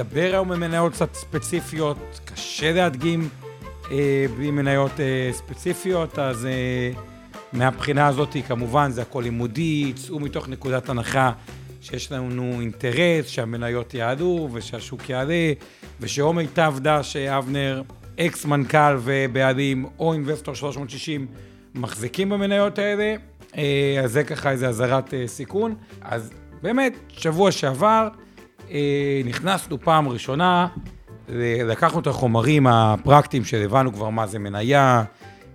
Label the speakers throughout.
Speaker 1: נדבר היום במניות קצת ספציפיות, קשה להדגים אה, בלי מניות אה, ספציפיות, אז אה, מהבחינה הזאת כמובן זה הכל לימודי, צאו מתוך נקודת הנחה שיש לנו אינטרס שהמניות יעלו ושהשוק יעלה, ושאו מיטב דש אבנר, אקס מנכ"ל ובעלים או אינבסטור 360 מחזיקים במניות האלה, אה, אז זה ככה איזה אזהרת אה, סיכון. אז באמת, שבוע שעבר, אה, נכנסנו פעם ראשונה, לקחנו את החומרים הפרקטיים שהבנו כבר מה זה מניה,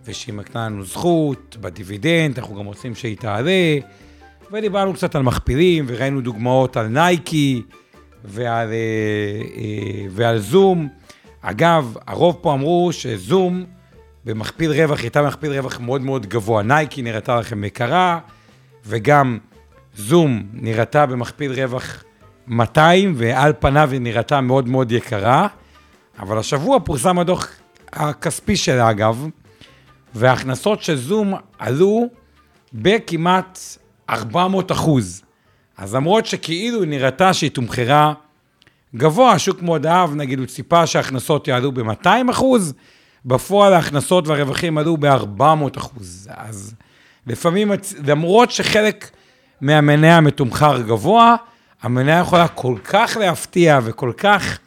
Speaker 1: ושהיא מקנה לנו זכות בדיבידנד, אנחנו גם רוצים שהיא תעלה, ודיברנו קצת על מכפילים, וראינו דוגמאות על נייקי ועל, אה, אה, ועל זום. אגב, הרוב פה אמרו שזום במכפיל רווח הייתה מכפיל רווח מאוד מאוד גבוה. נייקי נראתה לכם יקרה, וגם זום נראתה במכפיל רווח 200, ועל פניו היא נראתה מאוד מאוד יקרה, אבל השבוע פורסם הדוח הכספי שלה אגב, וההכנסות של זום עלו בכמעט 400 אחוז. אז למרות שכאילו היא נראתה שהיא תומחרה גבוה, השוק מאוד אהב, נגיד הוא ציפה שההכנסות יעלו ב-200 אחוז, בפועל ההכנסות והרווחים עלו ב-400 אחוז. אז לפעמים, למרות שחלק מהמניה מתומחר גבוה, המניה יכולה כל כך להפתיע וכל כך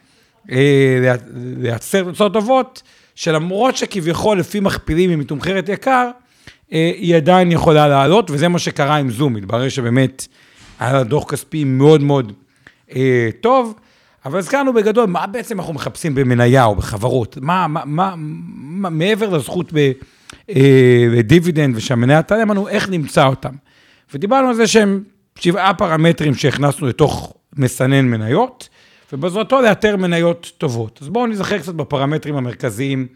Speaker 1: אה, לייצר תוצאות טובות, שלמרות שכביכול לפי מכפילים היא מתומחרת יקר, אה, היא עדיין יכולה לעלות, וזה מה שקרה עם זום, התברר שבאמת היה לה דוח כספי מאוד מאוד אה, טוב, אבל הזכרנו בגדול, מה בעצם אנחנו מחפשים במניה או בחברות? מה, מה, מה, מה מעבר לזכות בדיבידנד אה, ושהמניה תעלה לנו, איך נמצא אותם? ודיברנו על זה שהם שבעה פרמטרים שהכנסנו לתוך מסנן מניות, ובעזרתו לאתר מניות טובות. אז בואו נזכר קצת בפרמטרים המרכזיים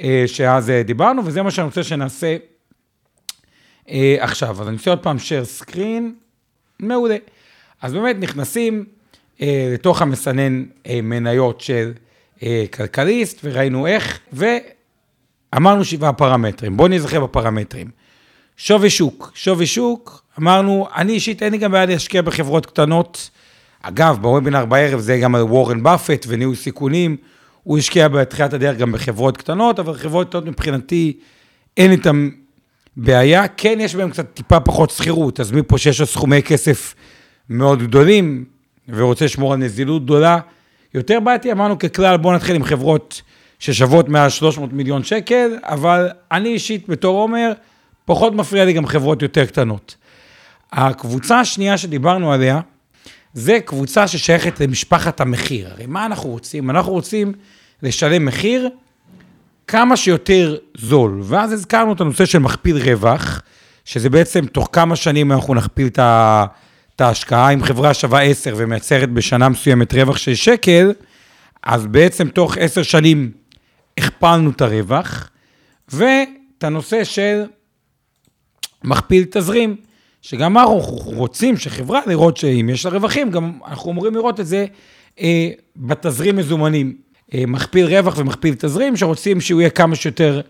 Speaker 1: אה, שאז אה, דיברנו, וזה מה שאני רוצה שנעשה אה, עכשיו. אז אני עושה עוד פעם share screen, מעולה. אז באמת נכנסים אה, לתוך המסנן אה, מניות של אה, כלכליסט, וראינו איך, ואמרנו שבעה פרמטרים. בואו נזכר בפרמטרים. שווי שוק, שווי שוק, אמרנו, אני אישית אין לי גם בעיה להשקיע בחברות קטנות. אגב, בוובינר בערב זה גם וורן באפט וניהול סיכונים. הוא השקיע בתחילת הדרך גם בחברות קטנות, אבל חברות קטנות מבחינתי אין איתן בעיה. כן, יש בהן קצת טיפה פחות שכירות, אז מפה שיש לו סכומי כסף מאוד גדולים, ורוצה לשמור על נזילות גדולה, יותר בעייתי, אמרנו ככלל, בואו נתחיל עם חברות ששוות מעל 300 מיליון שקל, אבל אני אישית בתור עומר, פחות מפריע לי גם חברות יותר קטנות. הקבוצה השנייה שדיברנו עליה, זה קבוצה ששייכת למשפחת המחיר. הרי מה אנחנו רוצים? אנחנו רוצים לשלם מחיר כמה שיותר זול. ואז הזכרנו את הנושא של מכפיל רווח, שזה בעצם תוך כמה שנים אנחנו נכפיל את ההשקעה. אם חברה שווה 10 ומייצרת בשנה מסוימת רווח של שקל, אז בעצם תוך 10 שנים הכפלנו את הרווח, ואת הנושא של מכפיל תזרים. שגם אנחנו רוצים שחברה לראות שאם יש לה רווחים, גם אנחנו אמורים לראות את זה אה, בתזרים מזומנים. אה, מכפיל רווח ומכפיל תזרים, שרוצים שהוא יהיה כמה שיותר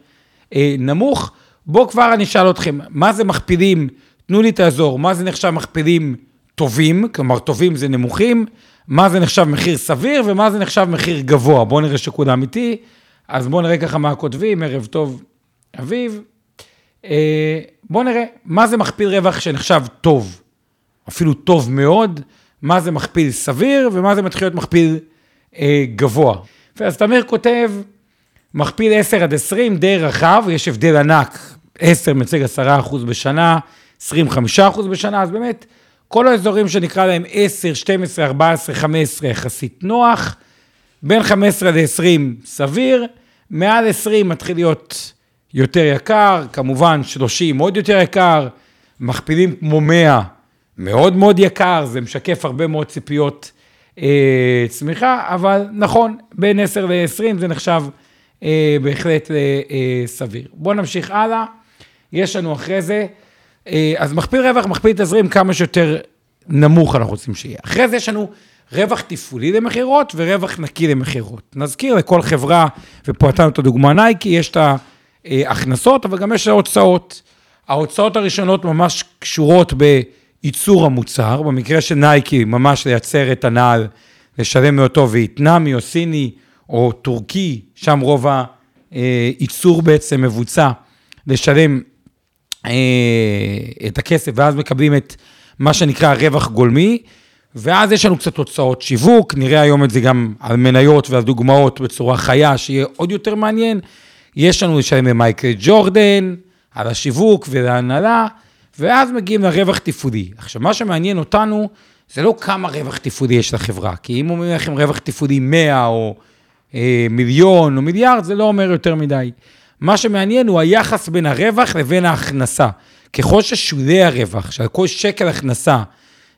Speaker 1: אה, נמוך. בואו כבר אני אשאל אתכם, מה זה מכפילים, תנו לי את האזור, מה זה נחשב מכפילים טובים, כלומר טובים זה נמוכים, מה זה נחשב מחיר סביר ומה זה נחשב מחיר גבוה. בואו נראה שכולם איתי, אז בואו נראה ככה מה כותבים, ערב טוב, אביב. אה, בואו נראה, מה זה מכפיל רווח שנחשב טוב, אפילו טוב מאוד, מה זה מכפיל סביר ומה זה מתחיל להיות מכפיל אה, גבוה. ואז תמיר כותב, מכפיל 10 עד 20 די רחב, יש הבדל ענק, 10 מציג 10% בשנה, 25% בשנה, אז באמת, כל האזורים שנקרא להם 10, 12, 14, 15 יחסית נוח, בין 15 ל-20 סביר, מעל 20 מתחיל להיות יותר יקר, כמובן 30 עוד יותר יקר, מכפילים כמו 100 מאוד מאוד יקר, זה משקף הרבה מאוד ציפיות אה, צמיחה, אבל נכון, בין 10 ל-20 זה נחשב אה, בהחלט אה, סביר. בואו נמשיך הלאה, יש לנו אחרי זה, אה, אז מכפיל רווח, מכפיל תזרים כמה שיותר נמוך אנחנו רוצים שיהיה. אחרי זה יש לנו רווח תפעולי למכירות ורווח נקי למכירות. נזכיר לכל חברה, ופה נתנו את הדוגמה נייקי, יש את ההכנסות, אבל גם יש את ההוצאות. ההוצאות הראשונות ממש קשורות בייצור המוצר, במקרה של נייקי, ממש לייצר את הנעל, לשלם מאותו וייטנאמי או סיני או טורקי, שם רוב הייצור בעצם מבוצע, לשלם אה, את הכסף, ואז מקבלים את מה שנקרא רווח גולמי, ואז יש לנו קצת הוצאות שיווק, נראה היום את זה גם על מניות ועל דוגמאות בצורה חיה, שיהיה עוד יותר מעניין. יש לנו לשלם למייקל ג'ורדן, על השיווק ולהנהלה, ואז מגיעים לרווח תפעולי. עכשיו, מה שמעניין אותנו, זה לא כמה רווח תפעולי יש לחברה, כי אם אומרים לכם רווח תפעולי 100 או אה, מיליון או מיליארד, זה לא אומר יותר מדי. מה שמעניין הוא היחס בין הרווח לבין ההכנסה. ככל ששולי הרווח, שעל כל שקל הכנסה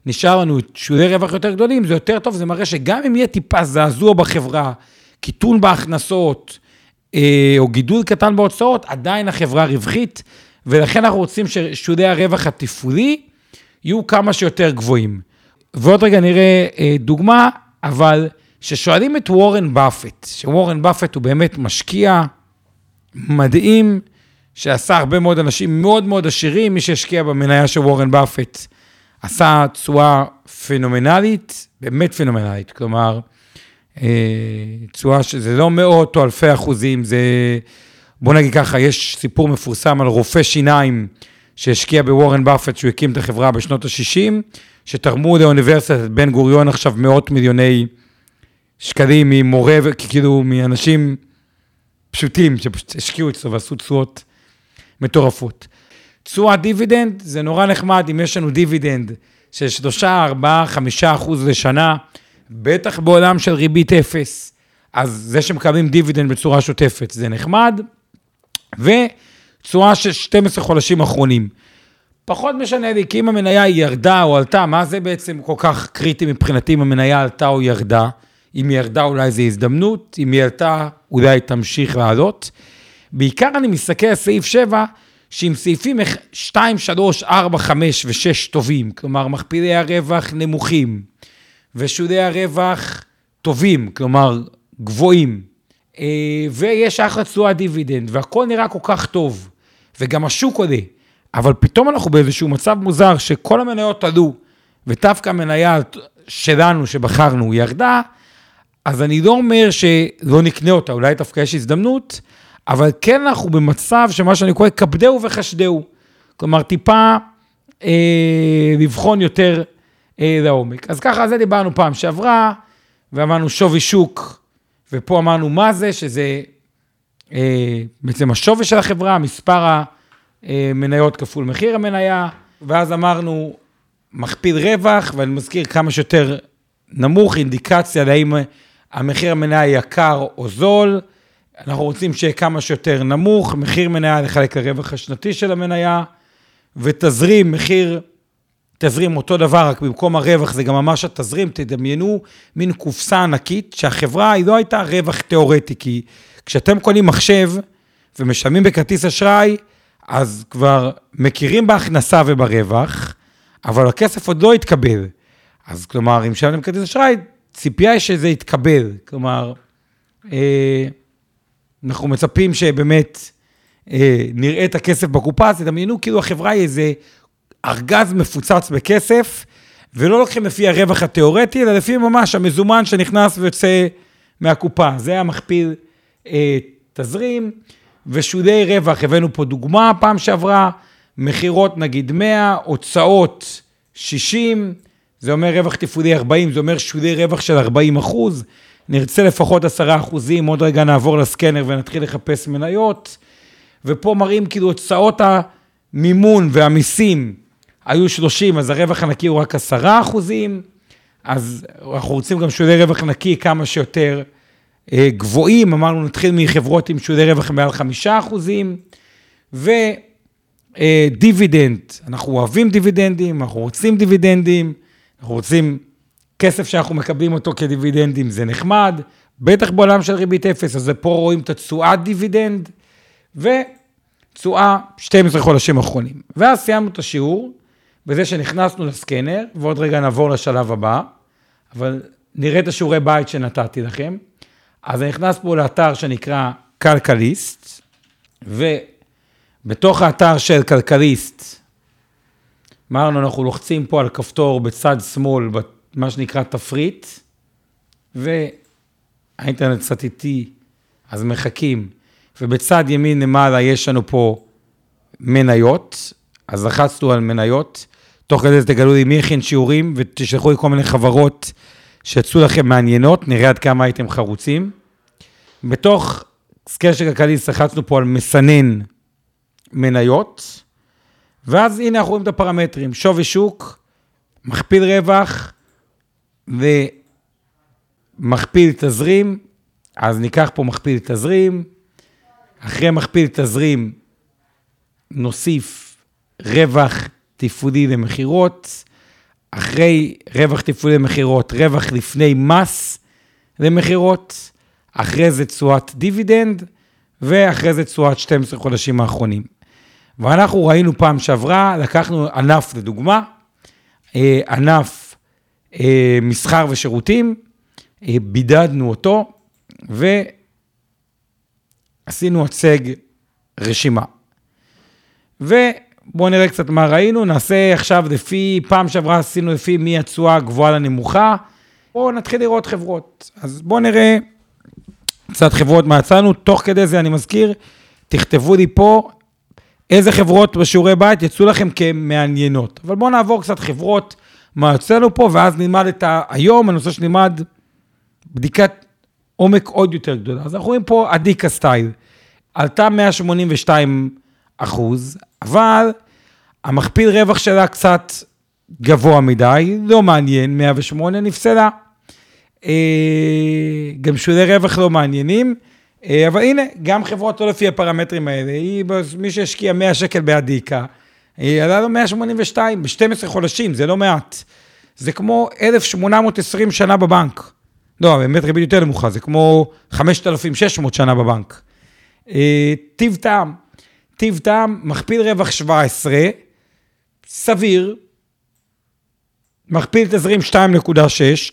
Speaker 1: נשאר לנו שולי רווח יותר גדולים, זה יותר טוב, זה מראה שגם אם יהיה טיפה זעזוע בחברה, קיטון בהכנסות, או גידול קטן בהוצאות, עדיין החברה רווחית, ולכן אנחנו רוצים ששולי הרווח התפעולי יהיו כמה שיותר גבוהים. ועוד רגע נראה אה, דוגמה, אבל כששואלים את וורן באפט, שוורן באפט הוא באמת משקיע מדהים, שעשה הרבה מאוד אנשים מאוד מאוד עשירים, מי שהשקיע במניה של וורן באפט עשה תשואה פנומנלית, באמת פנומנלית, כלומר, אה, תשואה שזה לא מאות או אלפי אחוזים, זה, בוא נגיד ככה, יש סיפור מפורסם על רופא שיניים שהשקיע בוורן באפט, שהוא הקים את החברה בשנות ה-60, שתרמו לאוניברסיטת בן גוריון עכשיו מאות מיליוני שקלים ממורה, כאילו מאנשים פשוטים שפשוט השקיעו אצלו ועשו תשואות מטורפות. תשואת דיבידנד, זה נורא נחמד אם יש לנו דיבידנד של 3, 4, 5 אחוז לשנה, בטח בעולם של ריבית אפס, אז זה שמקבלים דיבידנד בצורה שוטפת זה נחמד, ותשואה של 12 חודשים אחרונים. פחות משנה לי, כי אם המניה ירדה או עלתה, מה זה בעצם כל כך קריטי מבחינתי אם המניה עלתה או ירדה? אם היא ירדה אולי זו הזדמנות, אם היא עלתה אולי תמשיך לעלות. בעיקר אני מסתכל על סעיף 7, שעם סעיפים 2, 3, 4, 5 ו-6 טובים, כלומר מכפילי הרווח נמוכים, ושולי הרווח טובים, כלומר גבוהים, אה, ויש אחלה תשואה דיבידנד, והכל נראה כל כך טוב, וגם השוק עולה, אבל פתאום אנחנו באיזשהו מצב מוזר שכל המניות עלו, ודווקא המניה שלנו שבחרנו ירדה, אז אני לא אומר שלא נקנה אותה, אולי דווקא יש הזדמנות, אבל כן אנחנו במצב שמה שאני קורא, כבדהו וחשדהו. כלומר, טיפה אה, לבחון יותר לעומק. אז ככה, זה דיברנו פעם שעברה, ואמרנו שווי שוק, ופה אמרנו מה זה, שזה אה, בעצם השווי של החברה, מספר המניות כפול מחיר המניה, ואז אמרנו מכפיל רווח, ואני מזכיר כמה שיותר נמוך, אינדיקציה להאם המחיר המניה יקר או זול. אנחנו רוצים שיהיה כמה שיותר נמוך, מחיר מניה לחלק לרווח השנתי של המניה, ותזרים, מחיר, תזרים אותו דבר, רק במקום הרווח זה גם ממש התזרים, תדמיינו מין קופסה ענקית, שהחברה היא לא הייתה רווח תיאורטי, כי כשאתם קונים מחשב ומשלמים בכרטיס אשראי, אז כבר מכירים בהכנסה וברווח, אבל הכסף עוד לא התקבל. אז כלומר, אם משלמים בכרטיס אשראי, ציפייה היא שזה יתקבל. כלומר, אה, אנחנו מצפים שבאמת אה, נראה את הכסף בקופה, אז תדמיינו כאילו החברה היא איזה ארגז מפוצץ בכסף, ולא לוקחים לפי הרווח התיאורטי, אלא לפי ממש המזומן שנכנס ויוצא מהקופה. זה המכפיל אה, תזרים, ושולי רווח, הבאנו פה דוגמה פעם שעברה, מכירות נגיד 100, הוצאות 60, זה אומר רווח תפעולי 40, זה אומר שולי רווח של 40 אחוז. נרצה לפחות עשרה אחוזים, עוד רגע נעבור לסקנר ונתחיל לחפש מניות. ופה מראים כאילו הוצאות המימון והמיסים היו 30, אז הרווח הנקי הוא רק עשרה אחוזים. אז אנחנו רוצים גם שולי רווח נקי כמה שיותר אה, גבוהים, אמרנו נתחיל מחברות עם שולי רווח מעל חמישה אחוזים, אה, דיבידנד, אנחנו אוהבים דיבידנדים, אנחנו רוצים דיבידנדים, אנחנו רוצים כסף שאנחנו מקבלים אותו כדיבידנדים, זה נחמד, בטח בעולם של ריבית אפס, אז פה רואים את התשואת דיבידנד, ותשואה 12 חודשים אחרונים. ואז סיימנו את השיעור, בזה שנכנסנו לסקנר, ועוד רגע נעבור לשלב הבא, אבל נראה את השיעורי בית שנתתי לכם. אז אני נכנס פה לאתר שנקרא כלכליסט, ובתוך האתר של כלכליסט, אמרנו, אנחנו לוחצים פה על כפתור בצד שמאל, מה שנקרא תפריט, והאינטרנט קצת איטי, אז מחכים, ובצד ימין למעלה יש לנו פה מניות, אז לחצנו על מניות, תוך כדי זה תגלו לי מי הכין שיעורים, ותשלחו לי כל מיני חברות שיצאו לכם מעניינות, נראה עד כמה הייתם חרוצים. בתוך סקר של כלכליסט לחצנו פה על מסנן מניות, ואז הנה אנחנו רואים את הפרמטרים, שווי שוק, מכפיל רווח ומכפיל תזרים, אז ניקח פה מכפיל תזרים, אחרי מכפיל תזרים נוסיף רווח תפעולי למכירות, אחרי רווח תפעולי למכירות, רווח לפני מס למכירות, אחרי זה תשואת דיבידנד, ואחרי זה תשואת 12 חודשים האחרונים. ואנחנו ראינו פעם שעברה, לקחנו ענף לדוגמה, אה, ענף אה, מסחר ושירותים, אה, בידדנו אותו, ועשינו הצג רשימה. ובואו נראה קצת מה ראינו, נעשה עכשיו לפי, פעם שעברה עשינו לפי מי התשואה הגבוהה לנמוכה. בואו נתחיל לראות חברות. אז בואו נראה קצת חברות מצאנו, תוך כדי זה אני מזכיר, תכתבו לי פה איזה חברות בשיעורי בית יצאו לכם כמעניינות. אבל בואו נעבור קצת חברות, מה יוצא לנו פה, ואז נלמד את ה... היום, רוצה שנלמד בדיקת עומק עוד יותר גדולה. אז אנחנו רואים פה אדיקה סטייל, עלתה 182 אחוז, אבל המכפיל רווח שלה קצת גבוה מדי, לא מעניין, 108, נפסלה. אה, גם שולי רווח לא מעניינים, אה, אבל הנה, גם חברות לא לפי הפרמטרים האלה, היא, מי שהשקיע 100 שקל באדיקה, היא עלה לו 182 ב-12 חודשים, זה לא מעט. זה כמו 1,820 שנה בבנק. לא, באמת ריבית יותר נמוכה, זה כמו 5,600 שנה בבנק. אה, טיב טעם, טיב טעם, מכפיל רווח 17, סביר, מכפיל תזרים 2.6,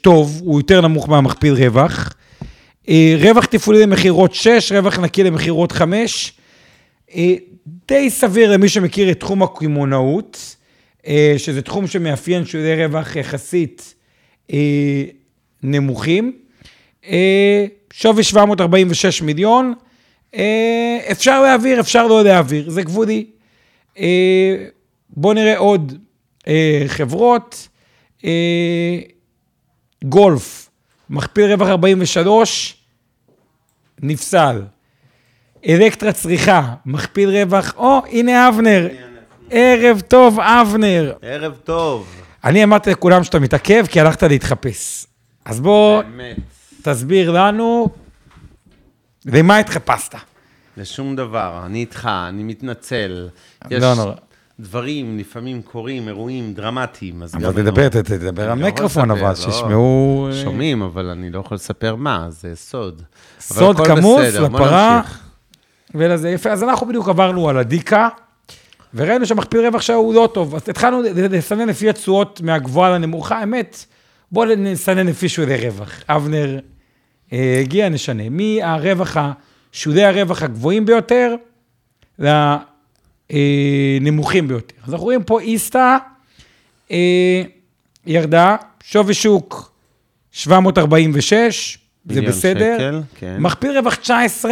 Speaker 1: טוב, הוא יותר נמוך מהמכפיל רווח. אה, רווח תפעולי למכירות 6, רווח נקי למכירות 5. אה, די סביר למי שמכיר את תחום הקמעונאות, אה, שזה תחום שמאפיין שיעורי רווח יחסית נמוכים. שווי 746 מיליון, אפשר להעביר, אפשר לא להעביר, זה גבולי. בואו נראה עוד חברות. אה, גולף, מכפיל רווח 43, נפסל. אלקטרה צריכה, מכפיל רווח, או, הנה אבנר. ערב טוב, אבנר.
Speaker 2: ערב טוב.
Speaker 1: אני אמרתי לכולם שאתה מתעכב, כי הלכת להתחפש. אז בוא,
Speaker 2: באמת.
Speaker 1: תסביר לנו, למה התחפשת?
Speaker 2: לשום דבר, אני איתך, אני מתנצל.
Speaker 1: לא נורא.
Speaker 2: דברים לפעמים קורים, אירועים דרמטיים.
Speaker 1: אבל תדבר, תדבר המיקרופון, אבל, שישמעו...
Speaker 2: אה, שומעים, אבל אני לא יכול לספר מה, זה סוד.
Speaker 1: סוד כמוס לפרה, ולזה יפה. אז אנחנו בדיוק עברנו על הדיקה, וראינו שהמכפיל רווח שלה הוא לא טוב. אז התחלנו לסנן לפי התשואות מהגבוהה לנמוכה, האמת, בואו נסנן לפי שולי רווח. אבנר הגיע, נשנה. מי הרווח, שולי הרווח הגבוהים ביותר? אה, נמוכים ביותר. אז אנחנו רואים פה איסתא אה, ירדה, שווי שוק 746, זה בסדר. שקל, כן. מכפיל רווח 19,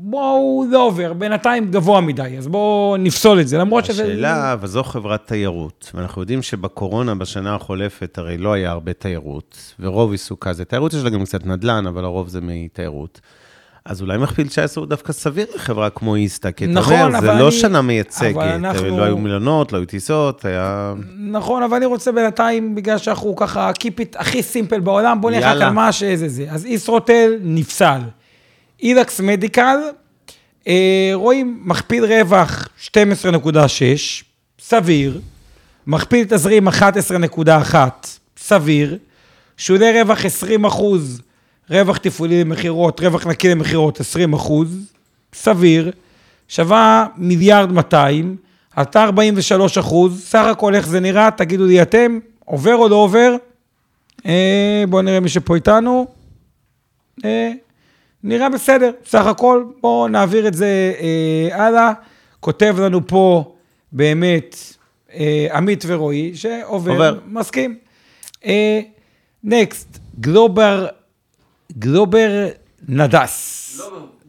Speaker 1: בואו, לא עובר, בינתיים גבוה מדי, אז בואו נפסול את זה, למרות
Speaker 2: השאלה, שזה... השאלה, אבל זו חברת תיירות, ואנחנו יודעים שבקורונה בשנה החולפת הרי לא היה הרבה תיירות, ורוב עיסוקה זה תיירות, יש לה גם קצת נדל"ן, אבל הרוב זה מתיירות. אז אולי מכפיל 19 הוא דווקא סביר לחברה כמו איסתא, כי אתה
Speaker 1: נכון,
Speaker 2: אומר, זה לא שנה מייצגת, אנחנו... לא היו מלונות, לא היו טיסות, היה...
Speaker 1: נכון, אבל אני רוצה בינתיים, בגלל שאנחנו ככה, Keep it הכי סימפל בעולם, בוא נלך על מה שזה זה. אז ישרוטל נפסל. אילקס מדיקל, אה, רואים מכפיל רווח 12.6, סביר, מכפיל תזרים 11.1, סביר, שולי רווח 20 אחוז, רווח תפעולי למכירות, רווח נקי למכירות 20 אחוז, סביר, שווה מיליארד 200, עלתה 43 אחוז, סך הכל איך זה נראה, תגידו לי אתם, עובר או לא עובר? אה, בואו נראה מי שפה איתנו. אה, נראה בסדר, סך הכל, בואו נעביר את זה אה, הלאה. כותב לנו פה באמת אה, עמית ורועי, שעובר,
Speaker 2: עובר.
Speaker 1: מסכים. נקסט, גלובר, גלוברנדס.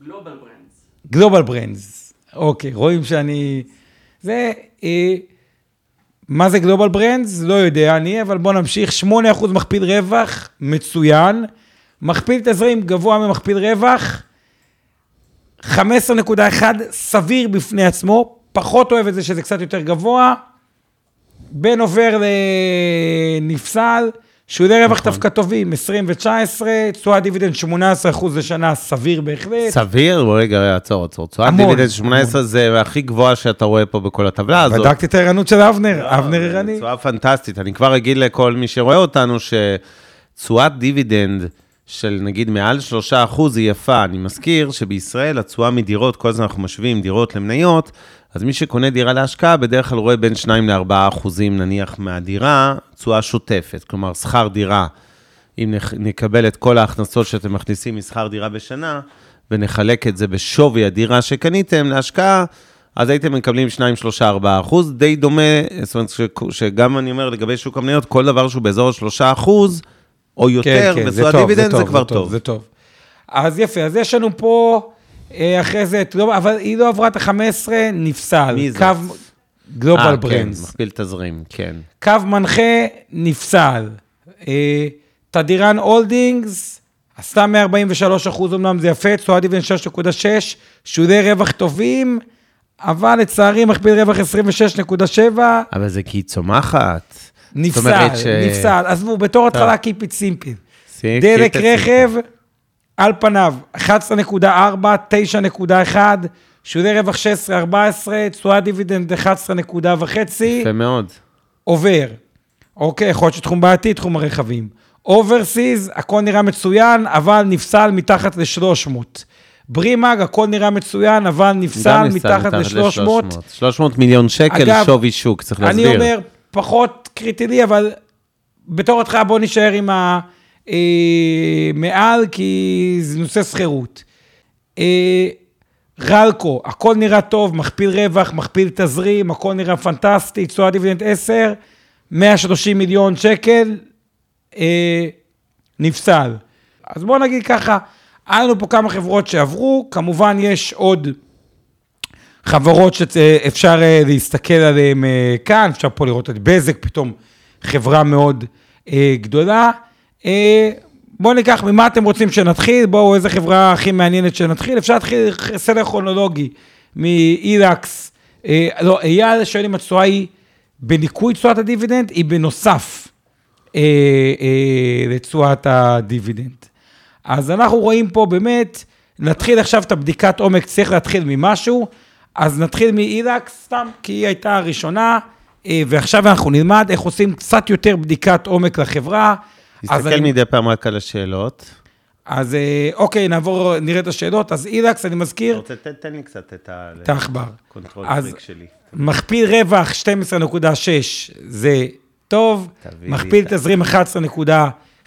Speaker 3: גלובל ברנדס.
Speaker 1: גלובל ברנדס. אוקיי, רואים שאני... זה... אה, מה זה גלובל ברנדס? לא יודע אני, אבל בואו נמשיך. 8% מכפיל רווח, מצוין. מכפיל תזרים גבוה ממכפיל רווח. 15.1 סביר בפני עצמו, פחות אוהב את זה שזה קצת יותר גבוה. בין עובר לנפסל, שולי רווח
Speaker 2: נכון.
Speaker 1: דווקא טובים, 20 ו-19, תשואה דיבידנד 18% לשנה, סביר בהחלט.
Speaker 2: סביר? בוא רגע, עצור, עצור. תשואת
Speaker 1: המון,
Speaker 2: דיבידנד 18 זה הכי גבוה שאתה רואה פה בכל הטבלה הזאת.
Speaker 1: בדקתי את הערנות של אבנר, אבנר ערני.
Speaker 2: תשואה פנטסטית. אני כבר אגיד לכל מי שרואה אותנו שתשואת דיבידנד של נגיד מעל 3 אחוז היא יפה. אני מזכיר שבישראל התשואה מדירות, כל הזמן אנחנו משווים דירות למניות, אז מי שקונה דירה להשקעה בדרך כלל רואה בין 2 ל-4 אחוזים נניח מהדירה, תשואה שוטפת. כלומר, שכר דירה, אם נק- נקבל את כל ההכנסות שאתם מכניסים משכר דירה בשנה, ונחלק את זה בשווי הדירה שקניתם להשקעה, אז הייתם מקבלים 2, 3, 4 אחוז, די דומה, זאת אומרת שגם אני אומר לגבי שוק המניות, כל דבר שהוא באזור ה-3 אחוז, או יותר,
Speaker 1: כן,
Speaker 2: בתשואת דיבידנד זה כבר
Speaker 1: זה
Speaker 2: טוב.
Speaker 1: זה טוב. אז יפה, אז יש לנו פה, אה, אחרי זה, אבל היא לא עברה את ה-15, נפסל.
Speaker 2: מי זה?
Speaker 1: קו גלובל
Speaker 2: אה, כן,
Speaker 1: ברנדס.
Speaker 2: מכפיל תזרים, כן.
Speaker 1: קו מנחה, נפסל. אה, תדיראן הולדינגס, עשתה 143 אחוז, אמנם זה יפה, תשואה דיבידנד 6.6, שולי רווח טובים, אבל לצערי מכפיל רווח 26.7,
Speaker 2: אבל זה כי היא צומחת.
Speaker 1: נפסל,
Speaker 2: ש-
Speaker 1: נפסל. עזבו, בתור התחלה
Speaker 2: טוב.
Speaker 1: keep it simple. דלק רכב, על פניו, 11.4, 9.1, שולי רווח 16-14, תשואה דיבידנד 11.5,
Speaker 2: יפה מאוד.
Speaker 1: עובר. אוקיי, יכול להיות שתחום בעייתי, תחום הרכבים. אוברסיז, הכל נראה מצוין, אבל נפסל מתחת ל-300. ברימאג, הכל נראה מצוין, אבל נפסל מתחת ל-300.
Speaker 2: 300 מיליון שקל
Speaker 1: אגב,
Speaker 2: שווי שוק, צריך להסביר.
Speaker 1: אני אומר, פחות קריטי לי, אבל בתור התחלה בוא נישאר עם המעל, כי זה נושא שכירות. אה, רלקו, הכל נראה טוב, מכפיל רווח, מכפיל תזרים, הכל נראה פנטסטי, תשואה דיבידנד 10, 130 מיליון שקל, אה, נפסל. אז בואו נגיד ככה, היה לנו פה כמה חברות שעברו, כמובן יש עוד חברות שאפשר אה, להסתכל עליהן אה, כאן, אפשר פה לראות את בזק, פתאום חברה מאוד אה, גדולה. אה, בואו ניקח, ממה אתם רוצים שנתחיל? בואו, איזה חברה הכי מעניינת שנתחיל? אפשר להתחיל סדר כרונולוגי, מאילקס. אה, לא, אייל שואל אם התשואה היא בניכוי תשואת הדיבידנד, היא בנוסף אה, אה, לתשואת הדיבידנד. אז אנחנו רואים פה באמת, נתחיל עכשיו את הבדיקת עומק, צריך להתחיל ממשהו, אז נתחיל מאילקס סתם, כי היא הייתה הראשונה, אה, ועכשיו אנחנו נלמד איך עושים קצת יותר בדיקת עומק לחברה.
Speaker 2: תסתכל
Speaker 1: אני...
Speaker 2: מדי פעם רק על השאלות.
Speaker 1: אז אה, אוקיי, נעבור, נראה את השאלות. אז אילקס, אני מזכיר...
Speaker 2: אתה רוצה, תן, תן לי קצת את ה...
Speaker 1: את העכבר. מכפיל רווח 12.6 זה טוב, מכפיל תזרים 11.6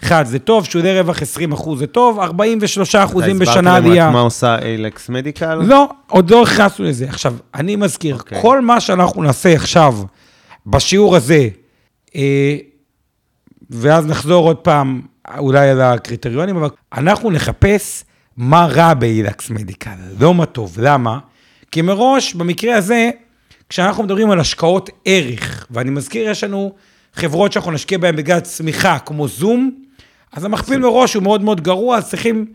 Speaker 1: אחד, זה טוב, שולי רווח 20 אחוז זה טוב, 43 אחוזים בשנה
Speaker 2: עלייה. אתה
Speaker 1: הסברת
Speaker 2: להם מה עושה אלקס מדיקל?
Speaker 1: לא, עוד לא הכנסנו לזה. עכשיו, אני מזכיר,
Speaker 2: okay.
Speaker 1: כל מה שאנחנו נעשה עכשיו, בשיעור הזה, אה, ואז נחזור עוד פעם אולי על הקריטריונים, אבל אנחנו נחפש מה רע באילקס מדיקל, לא מה טוב. למה? כי מראש, במקרה הזה, כשאנחנו מדברים על השקעות ערך, ואני מזכיר, יש לנו חברות שאנחנו נשקיע בהן בגלל צמיחה, כמו זום, אז המכפיל מראש הוא מאוד מאוד גרוע, אז צריכים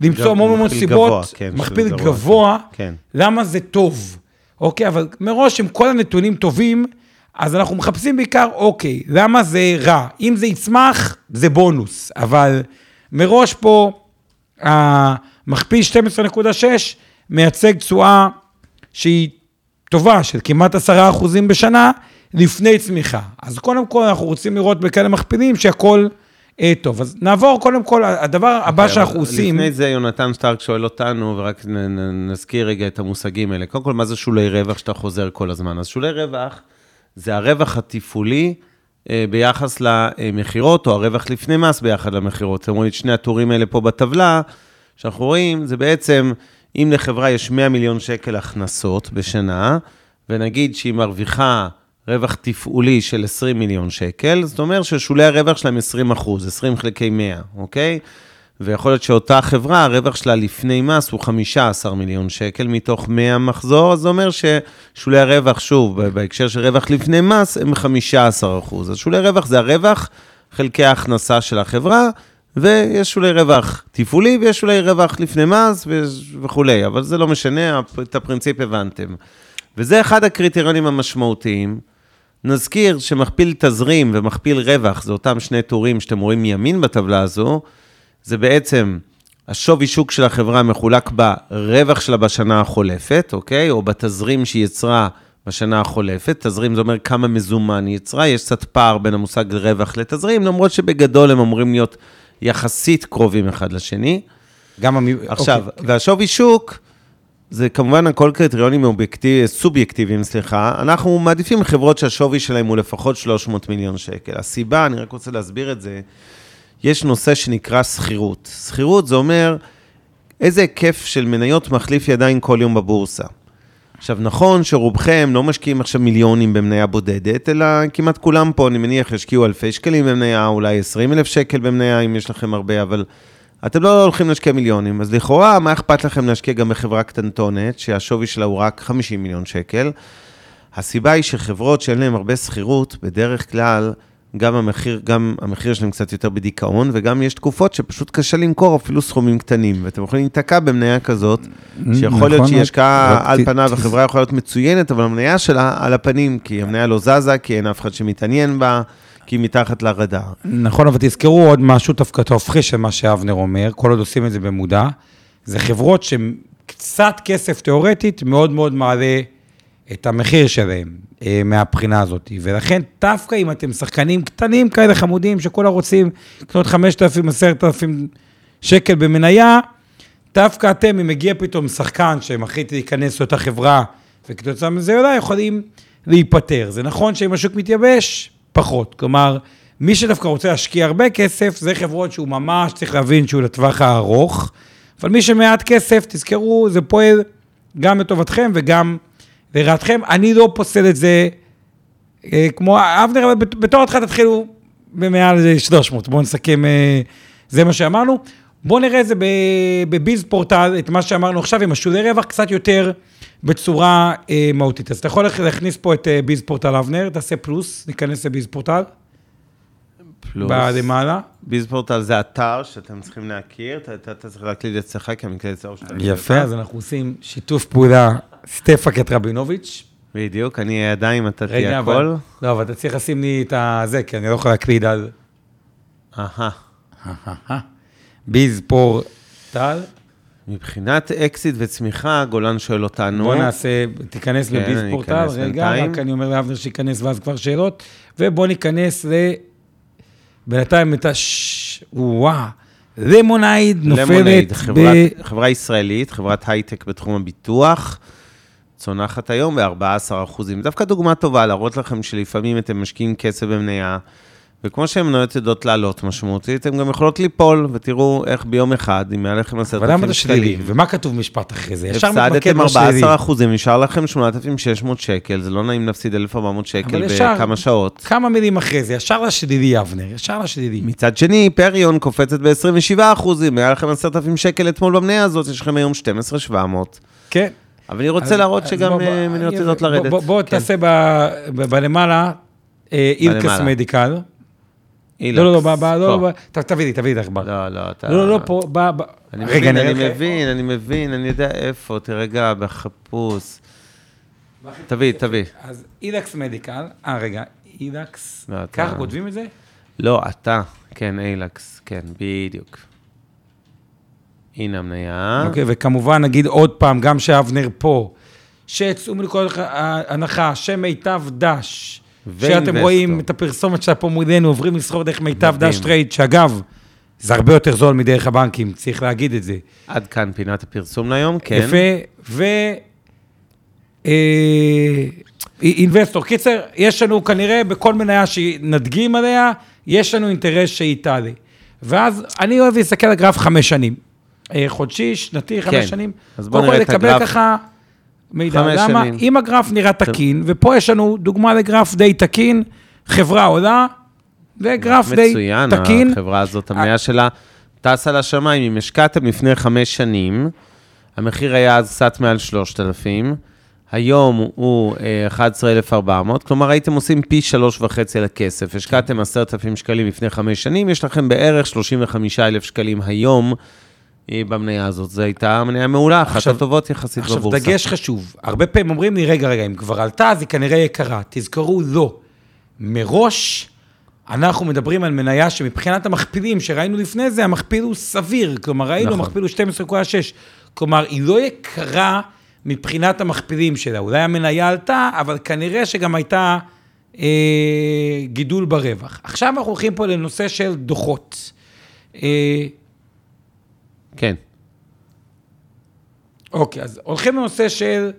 Speaker 1: למצוא המון המון סיבות,
Speaker 2: גבוה, כן,
Speaker 1: מכפיל גבוה,
Speaker 2: כן.
Speaker 1: למה זה טוב, אוקיי? אבל מראש, אם כל הנתונים טובים, אז אנחנו מחפשים בעיקר, אוקיי, למה זה רע? אם זה יצמח, זה בונוס, אבל מראש פה, המכפיל 12.6, מייצג תשואה שהיא טובה, של כמעט עשרה אחוזים בשנה, לפני צמיחה. אז קודם כל אנחנו רוצים לראות בכאלה מכפילים שהכל אה, טוב. אז נעבור קודם כל, הדבר הבא
Speaker 2: אוקיי,
Speaker 1: שאנחנו עושים...
Speaker 2: לפני זה, יונתן שטרק שואל אותנו, ורק נזכיר רגע את המושגים האלה. קודם כל, מה זה שולי רווח שאתה חוזר כל הזמן? אז שולי רווח זה הרווח התפעולי אה, ביחס למכירות, או הרווח לפני מס ביחד למכירות. אתם רואים את שני הטורים האלה פה בטבלה, שאנחנו רואים, זה בעצם, אם לחברה יש 100 מיליון שקל הכנסות בשנה, ונגיד שהיא מרוויחה רווח תפעולי של 20 מיליון שקל, זאת אומרת ששולי הרווח שלהם 20 אחוז, 20 חלקי 100, אוקיי? ויכול להיות שאותה חברה, הרווח שלה לפני מס הוא 15 מיליון שקל מתוך 100 מחזור, אז זה אומר ששולי הרווח, שוב, בהקשר של רווח לפני מס, הם 15 אחוז. אז שולי רווח זה הרווח חלקי ההכנסה של החברה, ויש שולי רווח תפעולי ויש שולי רווח לפני מס וכולי, אבל זה לא משנה, את הפרינציפ הבנתם. וזה אחד הקריטריונים המשמעותיים. נזכיר שמכפיל תזרים ומכפיל רווח, זה אותם שני טורים שאתם רואים מימין בטבלה הזו, זה בעצם השווי שוק של החברה מחולק ברווח שלה בשנה החולפת, אוקיי? או בתזרים שהיא יצרה בשנה החולפת. תזרים זה אומר כמה מזומן היא יצרה, יש קצת פער בין המושג רווח לתזרים, למרות שבגדול הם אמורים להיות יחסית קרובים אחד לשני.
Speaker 1: גם המ...
Speaker 2: עכשיו,
Speaker 1: אוקיי.
Speaker 2: והשווי שוק, זה כמובן הכל קריטריונים אובייקטיב, סובייקטיביים, סליחה. אנחנו מעדיפים חברות שהשווי שלהם הוא לפחות 300 מיליון שקל. הסיבה, אני רק רוצה להסביר את זה, יש נושא שנקרא שכירות. שכירות זה אומר איזה היקף של מניות מחליף ידיים כל יום בבורסה. עכשיו, נכון שרובכם לא משקיעים עכשיו מיליונים במניה בודדת, אלא כמעט כולם פה, אני מניח, ישקיעו אלפי שקלים במניה, אולי 20 אלף שקל במניה, אם יש לכם הרבה, אבל אתם לא הולכים להשקיע מיליונים. אז לכאורה, מה אכפת לכם להשקיע גם בחברה קטנטונת, שהשווי שלה הוא רק 50 מיליון שקל? הסיבה היא שחברות שאין להן הרבה שכירות, בדרך כלל, גם המחיר, גם המחיר שלהם קצת יותר בדיכאון, וגם יש תקופות שפשוט קשה למכור אפילו סכומים קטנים, ואתם יכולים להיתקע במניה כזאת, שיכול להיות
Speaker 1: נכון,
Speaker 2: שהיא השקעה על
Speaker 1: ת-
Speaker 2: פניו, החברה יכולה להיות מצוינת, אבל המניה שלה על הפנים, כי המניה לא זזה, כי אין אף אחד שמתעניין בה, כי מתחת לרדאר.
Speaker 1: נכון, אבל תזכרו עוד משהו דווקא תהפכי של מה שאבנר אומר, כל עוד עושים את זה במודע, זה חברות שקצת כסף תיאורטית מאוד מאוד מעלה את המחיר שלהם אה, מהבחינה הזאת. ולכן, דווקא אם אתם שחקנים קטנים כאלה חמודים, שכולם רוצים לקנות 5,000, 10,000 שקל במניה, דווקא אתם, אם מגיע פתאום שחקן שמחליט להיכנס לאותה חברה, וכתוצאה מזה אולי יכולים להיפטר. זה נכון שאם השוק מתייבש, פחות. כלומר, מי שדווקא רוצה להשקיע הרבה כסף, זה חברות שהוא ממש צריך להבין שהוא לטווח הארוך, אבל מי שמעט כסף, תזכרו, זה פועל גם לטובתכם וגם לרעתכם. אני לא פוסל את זה אה, כמו אבנר, אבל בת- בתור התחלה תתחילו במעל 300. בואו נסכם, אה, זה מה שאמרנו. בואו נראה את זה בביז פורטל, את מה שאמרנו עכשיו, עם השולי רווח קצת יותר בצורה אה, מהותית. אז אתה יכול להכניס פה את אה, ביז פורטל אבנר, תעשה פלוס, ניכנס לביז פורטל,
Speaker 2: פלוס.
Speaker 1: בלמעלה.
Speaker 2: ביזפורטל זה אתר שאתם צריכים להכיר, אתה- אתה אתה צריך להקליד אצלך, המקלדת אצלו שאתה...
Speaker 1: יפה, אז אנחנו עושים שיתוף פעולה, סטפה קטרבינוביץ'.
Speaker 2: בדיוק, אני אהיה ידיים, אתה תהיה הכל.
Speaker 1: לא, אבל אתה צריך לשים לי את הזה, כי אני לא יכול להקליד על
Speaker 2: אהה.
Speaker 1: ביז פורטל.
Speaker 2: מבחינת אקזיט וצמיחה, גולן שואל אותנו.
Speaker 1: בוא נעשה, תיכנס
Speaker 2: כן,
Speaker 1: לביז פורטל, רגע,
Speaker 2: בינתיים.
Speaker 1: רק אני אומר לאבנר שייכנס ואז כבר שאלות, ובוא ניכנס ל... בינתיים את הש... וואו, Lemonade
Speaker 2: Lemonade,
Speaker 1: נופלת
Speaker 2: חברת-
Speaker 1: ב...
Speaker 2: חברה ישראלית, חברת הייטק בתחום הביטוח, צונחת היום ב-14 אחוזים. דווקא דוגמה טובה, להראות לכם שלפעמים אתם משקיעים כסף במניה, וכמו שהן מניות יודעות לעלות משמעותית, הן גם יכולות ליפול, ותראו איך ביום אחד, אם היה לכם 10,000
Speaker 1: אבל למה אתה שלילי?
Speaker 2: שקלים,
Speaker 1: ומה כתוב משפט אחרי זה? ישר מתמקד
Speaker 2: הפסדתם
Speaker 1: בשלילי.
Speaker 2: 14 אחוזים, נשאר לכם 8,600 שקל, זה לא נעים להפסיד 1,400 שקל בכמה שעות.
Speaker 1: כמה מילים אחרי זה, ישר לשלילי, אבנר, ישר לשלילי.
Speaker 2: מצד שני, פריון קופצת ב-27 אחוזים, היה לכם 10,000 שקל אתמול במניה הזאת, יש לכם היום 12,700.
Speaker 1: כן.
Speaker 2: אבל אני רוצה להראות שגם אה, מניות יודעות לרדת.
Speaker 1: בוא-
Speaker 2: כן.
Speaker 1: תעשה בלמעלה, אה, אילקס. מדיקל.
Speaker 2: אילקס.
Speaker 1: לא, לא, לא, ב- ב- לא. לא, ת- תביא לי, תביא לי את העכבר.
Speaker 2: לא, לא, אתה...
Speaker 1: לא, לא, לא, פה, ב... ב-
Speaker 2: אני
Speaker 1: רגע,
Speaker 2: מבין, אני. מבין, אני מבין, אני יודע איפה, תירגע, בחיפוש. תביא, תביא.
Speaker 1: אז אילקס מדיקל, אה, רגע, אילקס,
Speaker 2: לא,
Speaker 1: ככה כותבים את זה?
Speaker 2: לא, אתה, כן, אילקס, כן, בדיוק. הנה המניה.
Speaker 1: אוקיי, וכמובן, נגיד עוד פעם, גם שאבנר פה, שיצאו מנקודת הנחה שמיטב דש, שאתם. רואים את הפרסומת שלה פה מולנו, עוברים לסחור דרך מיטב. דש טרייד, שאגב, זה הרבה יותר זול מדרך הבנקים, צריך להגיד את זה.
Speaker 2: עד כאן פינת הפרסום להיום, כן.
Speaker 1: יפה, ו... אה, אינבסטור. קיצר, יש לנו כנראה בכל מניה שנדגים עליה, יש לנו אינטרס שהיא תעלה. ואז אני אוהב להסתכל על גרף חמש שנים. אה, חודשי, שנתי, חמש
Speaker 2: כן.
Speaker 1: שנים.
Speaker 2: אז בוא
Speaker 1: קודם כל
Speaker 2: נראה את
Speaker 1: לקבל
Speaker 2: הגרף.
Speaker 1: ככה מידע.
Speaker 2: חמש
Speaker 1: למה?
Speaker 2: שנים.
Speaker 1: אם הגרף נראה תקין, ופה יש לנו דוגמה לגרף די תקין, חברה עולה, וגרף די
Speaker 2: מצוין,
Speaker 1: תקין.
Speaker 2: החברה הזאת, המניה שלה טסה לשמיים. אם השקעתם לפני חמש שנים, המחיר היה אז קצת מעל 3,000, היום הוא אה, 11,400, כלומר הייתם עושים פי שלוש וחצי על הכסף. השקעתם 10,000 שקלים לפני חמש שנים, יש לכם בערך 35,000 שקלים היום אה, במניה הזאת. זו הייתה מניה מעולה, אחת
Speaker 1: עכשיו-
Speaker 2: הטובות יחסית
Speaker 1: עכשיו,
Speaker 2: בבורסה.
Speaker 1: דגש חשוב. הרבה פעמים אומרים לי, רגע, רגע, אם כבר עלתה, אז היא כנראה יקרה. תזכרו, לא. מראש, אנחנו מדברים על מניה שמבחינת המכפילים שראינו לפני זה, המכפיל הוא סביר. כלומר, ראינו,
Speaker 2: נכון.
Speaker 1: המכפיל הוא 12.6. כלומר, היא לא יקרה מבחינת המכפילים שלה. אולי המניה עלתה, אבל כנראה שגם הייתה אה, גידול ברווח. עכשיו אנחנו הולכים פה לנושא של דוחות. אה,
Speaker 2: כן.
Speaker 1: אוקיי, אז הולכים לנושא של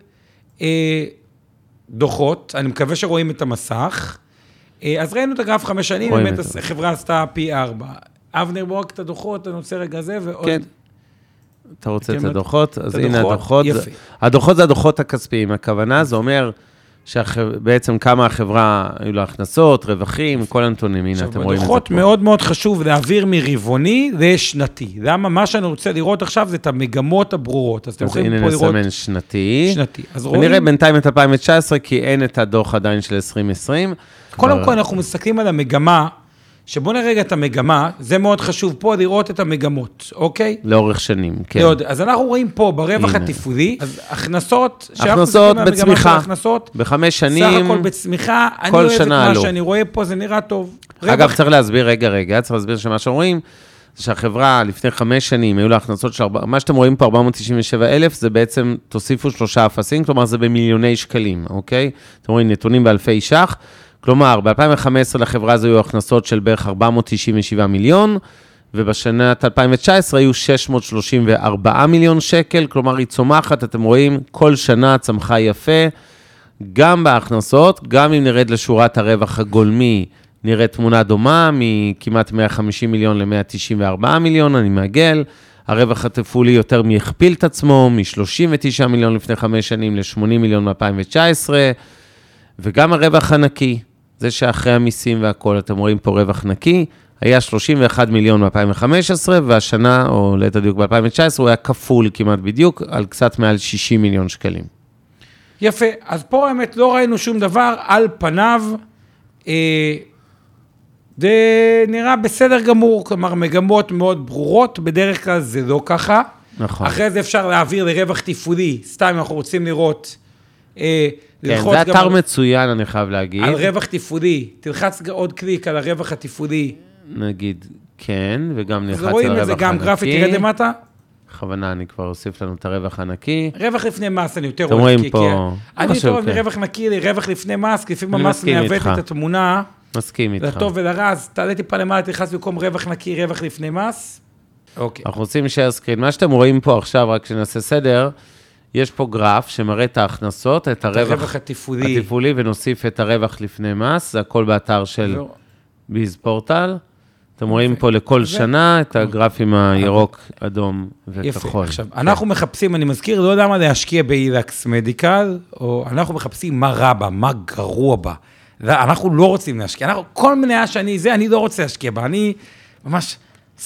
Speaker 1: אה, דוחות, אני מקווה שרואים את המסך. אה, אז ראינו את הגרף חמש שנים, באמת. החברה עשתה פי ארבע. אבנר, בוא רק את הדוחות, אני רוצה רגע זה, ועוד...
Speaker 2: כן. אתה רוצה את הדוחות? אז הנה
Speaker 1: הדוחות?
Speaker 2: הדוחות.
Speaker 1: יפה.
Speaker 2: הדוחות זה הדוחות הכספיים. הכוונה, זה אומר שבעצם כמה החברה, היו לה הכנסות, רווחים, כל הנתונים. הנה,
Speaker 1: עכשיו,
Speaker 2: אתם רואים את זה
Speaker 1: בדוחות
Speaker 2: פה.
Speaker 1: מאוד מאוד חשוב להעביר מרבעוני לשנתי. למה? מה שאני רוצה לראות עכשיו זה את המגמות הברורות. אז אתם
Speaker 2: אז
Speaker 1: יכולים
Speaker 2: הנה
Speaker 1: פה לראות
Speaker 2: נסמן שנתי.
Speaker 1: שנתי. אז
Speaker 2: ונראה
Speaker 1: רואים,
Speaker 2: בינתיים את 2019, כי אין את הדוח עדיין של 2020.
Speaker 1: קודם
Speaker 2: אבל-
Speaker 1: כל אנחנו מסתכלים על המגמה, שבואו נראה רגע את המגמה, זה מאוד חשוב פה לראות את המגמות, אוקיי?
Speaker 2: לאורך שנים, כן.
Speaker 1: מאוד. אז אנחנו רואים פה ברווח
Speaker 2: הנה.
Speaker 1: התפעולי, אז הכנסות,
Speaker 2: הכנסות בצמיחה.
Speaker 1: ההכנסות,
Speaker 2: בחמש
Speaker 1: סך
Speaker 2: שנים,
Speaker 1: הכל בצמיחה, אני אוהב את מה
Speaker 2: עלו.
Speaker 1: שאני רואה פה, זה נראה טוב.
Speaker 2: אגב,
Speaker 1: רווח-
Speaker 2: צריך להסביר, רגע, רגע, צריך להסביר שמה שאומרים, זה שהחברה לפני חמש שנים, היו לה הכנסות של, מה שאתם רואים פה, 497 אלף, זה בעצם, תוסיפו שלושה אפסים, כלומר זה במיליוני שקלים, אוקיי? אתם רואים נתונים באלפי ש"ח, כלומר, ב-2015 לחברה הזו היו הכנסות של בערך 497 מיליון, ובשנת 2019 היו 634 מיליון שקל, כלומר היא צומחת, אתם רואים, כל שנה צמחה יפה, גם בהכנסות, גם אם נרד לשורת הרווח הגולמי, נראה תמונה דומה, מכמעט 150 מיליון ל-194 מיליון, אני מעגל. הרווח התפעולי יותר מהכפיל את עצמו, מ-39 מיליון לפני חמש שנים ל-80 מיליון ב-2019, וגם הרווח הנקי, זה שאחרי המיסים והכול, אתם רואים פה רווח נקי, היה 31 מיליון ב-2015, והשנה, או ליתר דיוק ב-2019, הוא היה כפול כמעט בדיוק, על קצת מעל 60 מיליון שקלים.
Speaker 1: יפה, אז פה האמת לא ראינו שום דבר, על פניו, אה, זה נראה בסדר גמור, כלומר מגמות מאוד ברורות, בדרך כלל זה לא ככה.
Speaker 2: נכון.
Speaker 1: אחרי זה אפשר להעביר לרווח תפעולי, סתם אנחנו רוצים לראות, אה,
Speaker 2: כן, זה אתר
Speaker 1: על-
Speaker 2: מצוין, אני חייב להגיד.
Speaker 1: על רווח תפעולי, תלחץ עוד קליק על הרווח התפעולי.
Speaker 2: נגיד, כן, וגם נלחץ על
Speaker 1: רואים
Speaker 2: הרווח
Speaker 1: את זה גם גרפית, תרד למטה.
Speaker 2: בכוונה אני כבר אוסיף לנו את הרווח הנקי.
Speaker 1: רווח לפני מס, אני יותר
Speaker 2: אתם
Speaker 1: אוהב.
Speaker 2: רואים
Speaker 1: כי-
Speaker 2: פה,
Speaker 1: אני יותר אוהב
Speaker 2: כן.
Speaker 1: מרווח נקי לרווח לפני מס, כי לפעמים המס מעוות. את התמונה.
Speaker 2: מסכים איתך.
Speaker 1: לטוב ולרע, אז תעלה טיפה למעלה, תלחץ במקום רווח נקי, רווח לפני מס. אוקיי.
Speaker 2: אנחנו רוצים share screen. מה שאתם רואים פה עכשיו, רק שנעשה סדר, יש פה גרף שמראה את ההכנסות, את הרווח
Speaker 1: הרווח התפעולי.
Speaker 2: התפעולי, ונוסיף את הרווח לפני מס, זה הכל באתר של
Speaker 1: לא.
Speaker 2: ביז פורטל. אתם רואים פה לכל שנה את הגרפים הירוק, אדום
Speaker 1: יפה.
Speaker 2: וכחול.
Speaker 1: עכשיו, אנחנו מחפשים, אני מזכיר, לא יודע מה להשקיע באילקס מדיקל, או אנחנו מחפשים מה רע בה, מה גרוע בה. אנחנו לא רוצים להשקיע. אנחנו, כל מניה שאני זה, אני לא רוצה להשקיע בה. אני ממש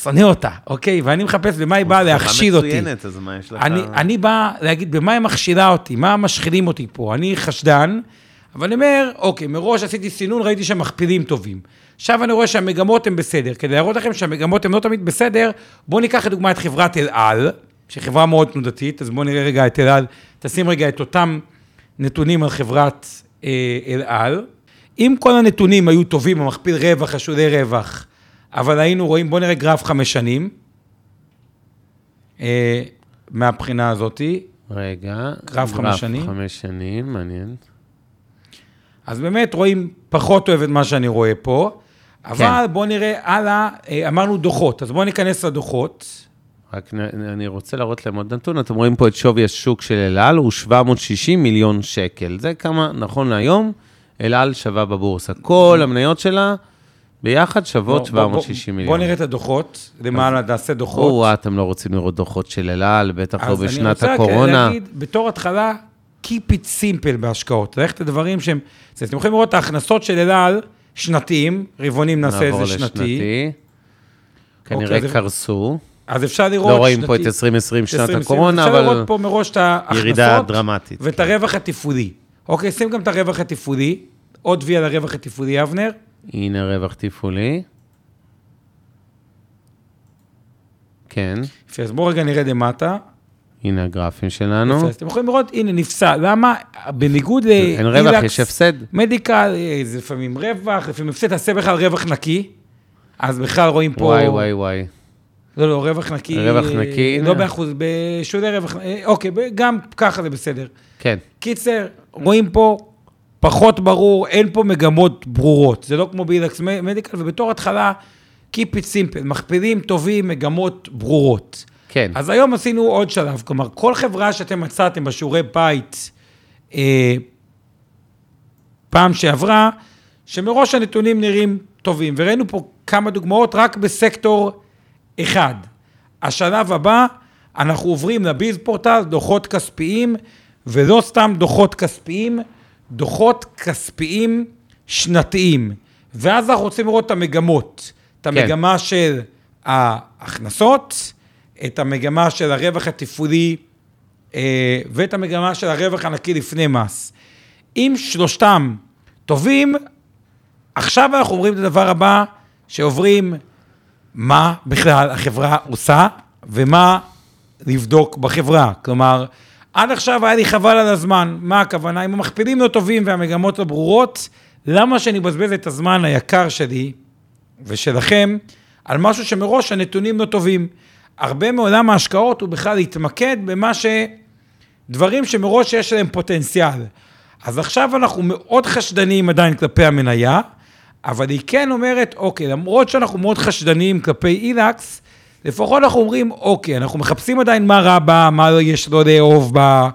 Speaker 1: שונא אותה, אוקיי? ואני מחפש במה היא באה להכשיל אותי.
Speaker 2: מצוינת, אז מה יש לך?
Speaker 1: אני, אני בא להגיד במה היא מכשילה אותי, מה משחילים אותי פה. אני חשדן, אבל אני אומר, אוקיי, מראש עשיתי סינון, ראיתי שהם מכפילים טובים. עכשיו אני רואה שהמגמות הן בסדר. כדי להראות לכם שהמגמות הן לא תמיד בסדר, בואו ניקח לדוגמה את חברת אל על, שהיא חברה מאוד תנודתית, אז בואו נראה רגע את אל על, תשים רגע את אותם נתונים על חברת אה, אל על. אם כל הנתונים היו טובים, המכפיל רווח, השולי רווח, אבל היינו רואים, בואו נראה גרף חמש שנים. אה, מהבחינה הזאתי.
Speaker 2: רגע.
Speaker 1: גרף חמש שנים?
Speaker 2: חמש שנים, מעניין.
Speaker 1: אז באמת רואים, פחות אוהב את מה שאני רואה פה, אבל
Speaker 2: כן.
Speaker 1: בואו נראה הלאה, אה, אמרנו דוחות, אז בואו ניכנס לדוחות.
Speaker 2: רק אני רוצה להראות להם עוד נתון, אתם רואים פה את שווי השוק של אל על, הוא 760 מיליון שקל. זה כמה, נכון להיום, אל על שווה בבורסה. כל המניות שלה ביחד שוות
Speaker 1: בוא- בוא-
Speaker 2: 760 מיליון.
Speaker 1: בואו נראה את הדוחות, למעלה נעשה דוחות.
Speaker 2: או, אתם לא רוצים לראות דוחות של אל על, בטח לא
Speaker 1: אז אני
Speaker 2: בשנת
Speaker 1: רוצה
Speaker 2: הקורונה.
Speaker 1: להגיד, בתור התחלה, keep it simple בהשקעות. ללכת לדברים שהם... אז אתם יכולים לראות את ההכנסות של אל על, שנתיים, רבעונים נעשה
Speaker 2: נעבור
Speaker 1: איזה שנתי.
Speaker 2: לשנתי. כנראה
Speaker 1: אוקיי,
Speaker 2: קרסו.
Speaker 1: אז אפשר לראות...
Speaker 2: לא רואים פה את
Speaker 1: שנתי-
Speaker 2: 2020, שנת
Speaker 1: 2020,
Speaker 2: הקורונה,
Speaker 1: אפשר לראות
Speaker 2: אבל
Speaker 1: פה מראש את ההכנסות.
Speaker 2: ירידה דרמטית.
Speaker 1: ואת הרווח התפעולי. אוקיי, שים גם את הרווח התפעולי. עוד וי על הרווח התפעולי, אבנר.
Speaker 2: הנה רווח תפעולי. כן,
Speaker 1: יפה, אז בואו רגע נרד למטה.
Speaker 2: הנה הגרפים שלנו.
Speaker 1: יפה, אז אתם יכולים לראות, הנה, נפסע. למה? בניגוד ל...
Speaker 2: אין רווח, יש הפסד.
Speaker 1: מדיקל, אה, זה לפעמים רווח, לפעמים הפסד, תעשה בכלל רווח נקי. אז בכלל רואים פה...
Speaker 2: וואי, וואי, וואי.
Speaker 1: לא, לא, רווח נקי.
Speaker 2: רווח
Speaker 1: אה,
Speaker 2: נקי,
Speaker 1: לא
Speaker 2: הנה.
Speaker 1: באחוז, בשולי רווח, אה, אוקיי, גם ככה זה בסדר.
Speaker 2: כן,
Speaker 1: קיצר, רואים פה פחות ברור, אין פה מגמות ברורות. זה לא כמו באילקס מדיקל, ובתור התחלה, Keep it simple, מכפילים טובים, מגמות ברורות.
Speaker 2: כן.
Speaker 1: אז היום עשינו עוד שלב, כלומר, כל חברה שאתם מצאתם בשיעורי בית אה, פעם שעברה, שמראש הנתונים נראים טובים, וראינו פה כמה דוגמאות רק בסקטור אחד. השלב הבא, אנחנו עוברים לביז פורטל, דוחות כספיים, ולא סתם דוחות כספיים, דוחות כספיים שנתיים. ואז אנחנו רוצים לראות את המגמות, את
Speaker 2: כן.
Speaker 1: המגמה של ההכנסות, את המגמה של הרווח התפעולי אה, ואת המגמה של הרווח הנקי לפני מס. אם שלושתם טובים, עכשיו אנחנו אומרים את הדבר הבא, שעוברים מה בכלל החברה עושה ומה לבדוק בחברה. כלומר, עד עכשיו היה לי חבל על הזמן. מה הכוונה? אם המכפילים לא טובים והמגמות לא ברורות, למה שאני אבזבז את הזמן היקר שלי ושלכם על משהו שמראש הנתונים לא טובים? הרבה מעולם ההשקעות הוא בכלל להתמקד במה ש... דברים שמראש יש להם פוטנציאל. אז עכשיו אנחנו מאוד חשדניים עדיין כלפי המניה, אבל היא כן אומרת, אוקיי, למרות שאנחנו מאוד חשדניים כלפי אילקס, לפחות אנחנו אומרים, אוקיי, אנחנו מחפשים עדיין מה רע בה, מה יש לו לאהוב בה,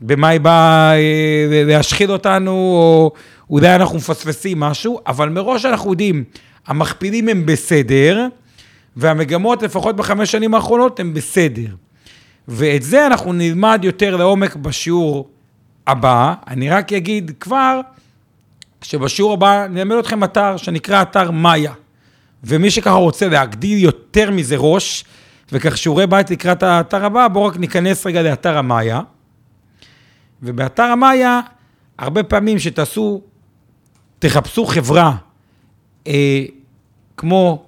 Speaker 1: במה היא באה אה, להשחיל אותנו, או אולי אנחנו מפספסים משהו, אבל מראש אנחנו יודעים, המכפילים הם בסדר, והמגמות, לפחות בחמש שנים האחרונות, הן בסדר. ואת זה אנחנו נלמד יותר לעומק בשיעור הבא. אני רק אגיד כבר, שבשיעור הבא נלמד אתכם אתר שנקרא אתר מאיה. ומי שככה רוצה להגדיל יותר מזה ראש, וכך שיעורי בית לקראת האתר הבא, בואו רק ניכנס רגע לאתר המאיה. ובאתר המאיה, הרבה פעמים שתעשו, תחפשו חברה אה, כמו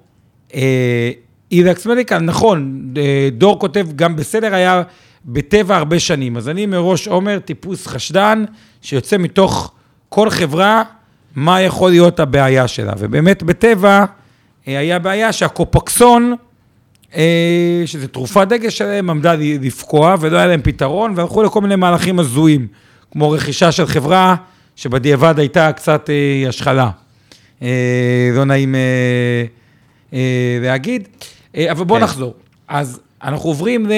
Speaker 1: אה, מדיקל, נכון, אה, דור כותב גם בסדר, היה בטבע הרבה שנים. אז אני מראש אומר, טיפוס חשדן, שיוצא מתוך כל חברה, מה יכול להיות הבעיה שלה. ובאמת בטבע היה בעיה שהקופקסון, אה, שזו תרופת דגל שלהם, עמדה לפקוע ולא היה להם פתרון, והלכו לכל מיני מהלכים הזויים, כמו רכישה של חברה שבדיעבד הייתה קצת אה, השחלה. אה, לא נעים אה, אה, להגיד, אה, אבל בואו
Speaker 2: כן.
Speaker 1: נחזור. אז אנחנו עוברים ל...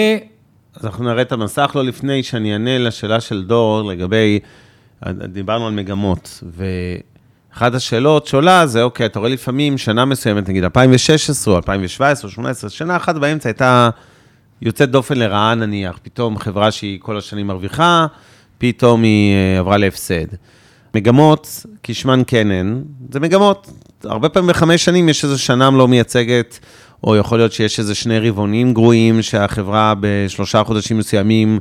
Speaker 2: אז אנחנו נראה את המסך לא לפני שאני אענה לשאלה של דור לגבי, דיברנו על מגמות, ואחת השאלות שעולה זה, אוקיי, אתה רואה לפעמים שנה מסוימת, נגיד 2016 או 2017 או 2018, שנה אחת באמצע הייתה יוצאת דופן לרעה נניח, פתאום חברה שהיא כל השנים מרוויחה, פתאום היא אה, עברה להפסד. מגמות, כשמן כן הן, זה מגמות. הרבה פעמים בחמש שנים יש איזו שנה לא מייצגת, או יכול להיות שיש איזה שני רבעונים גרועים, שהחברה בשלושה חודשים מסוימים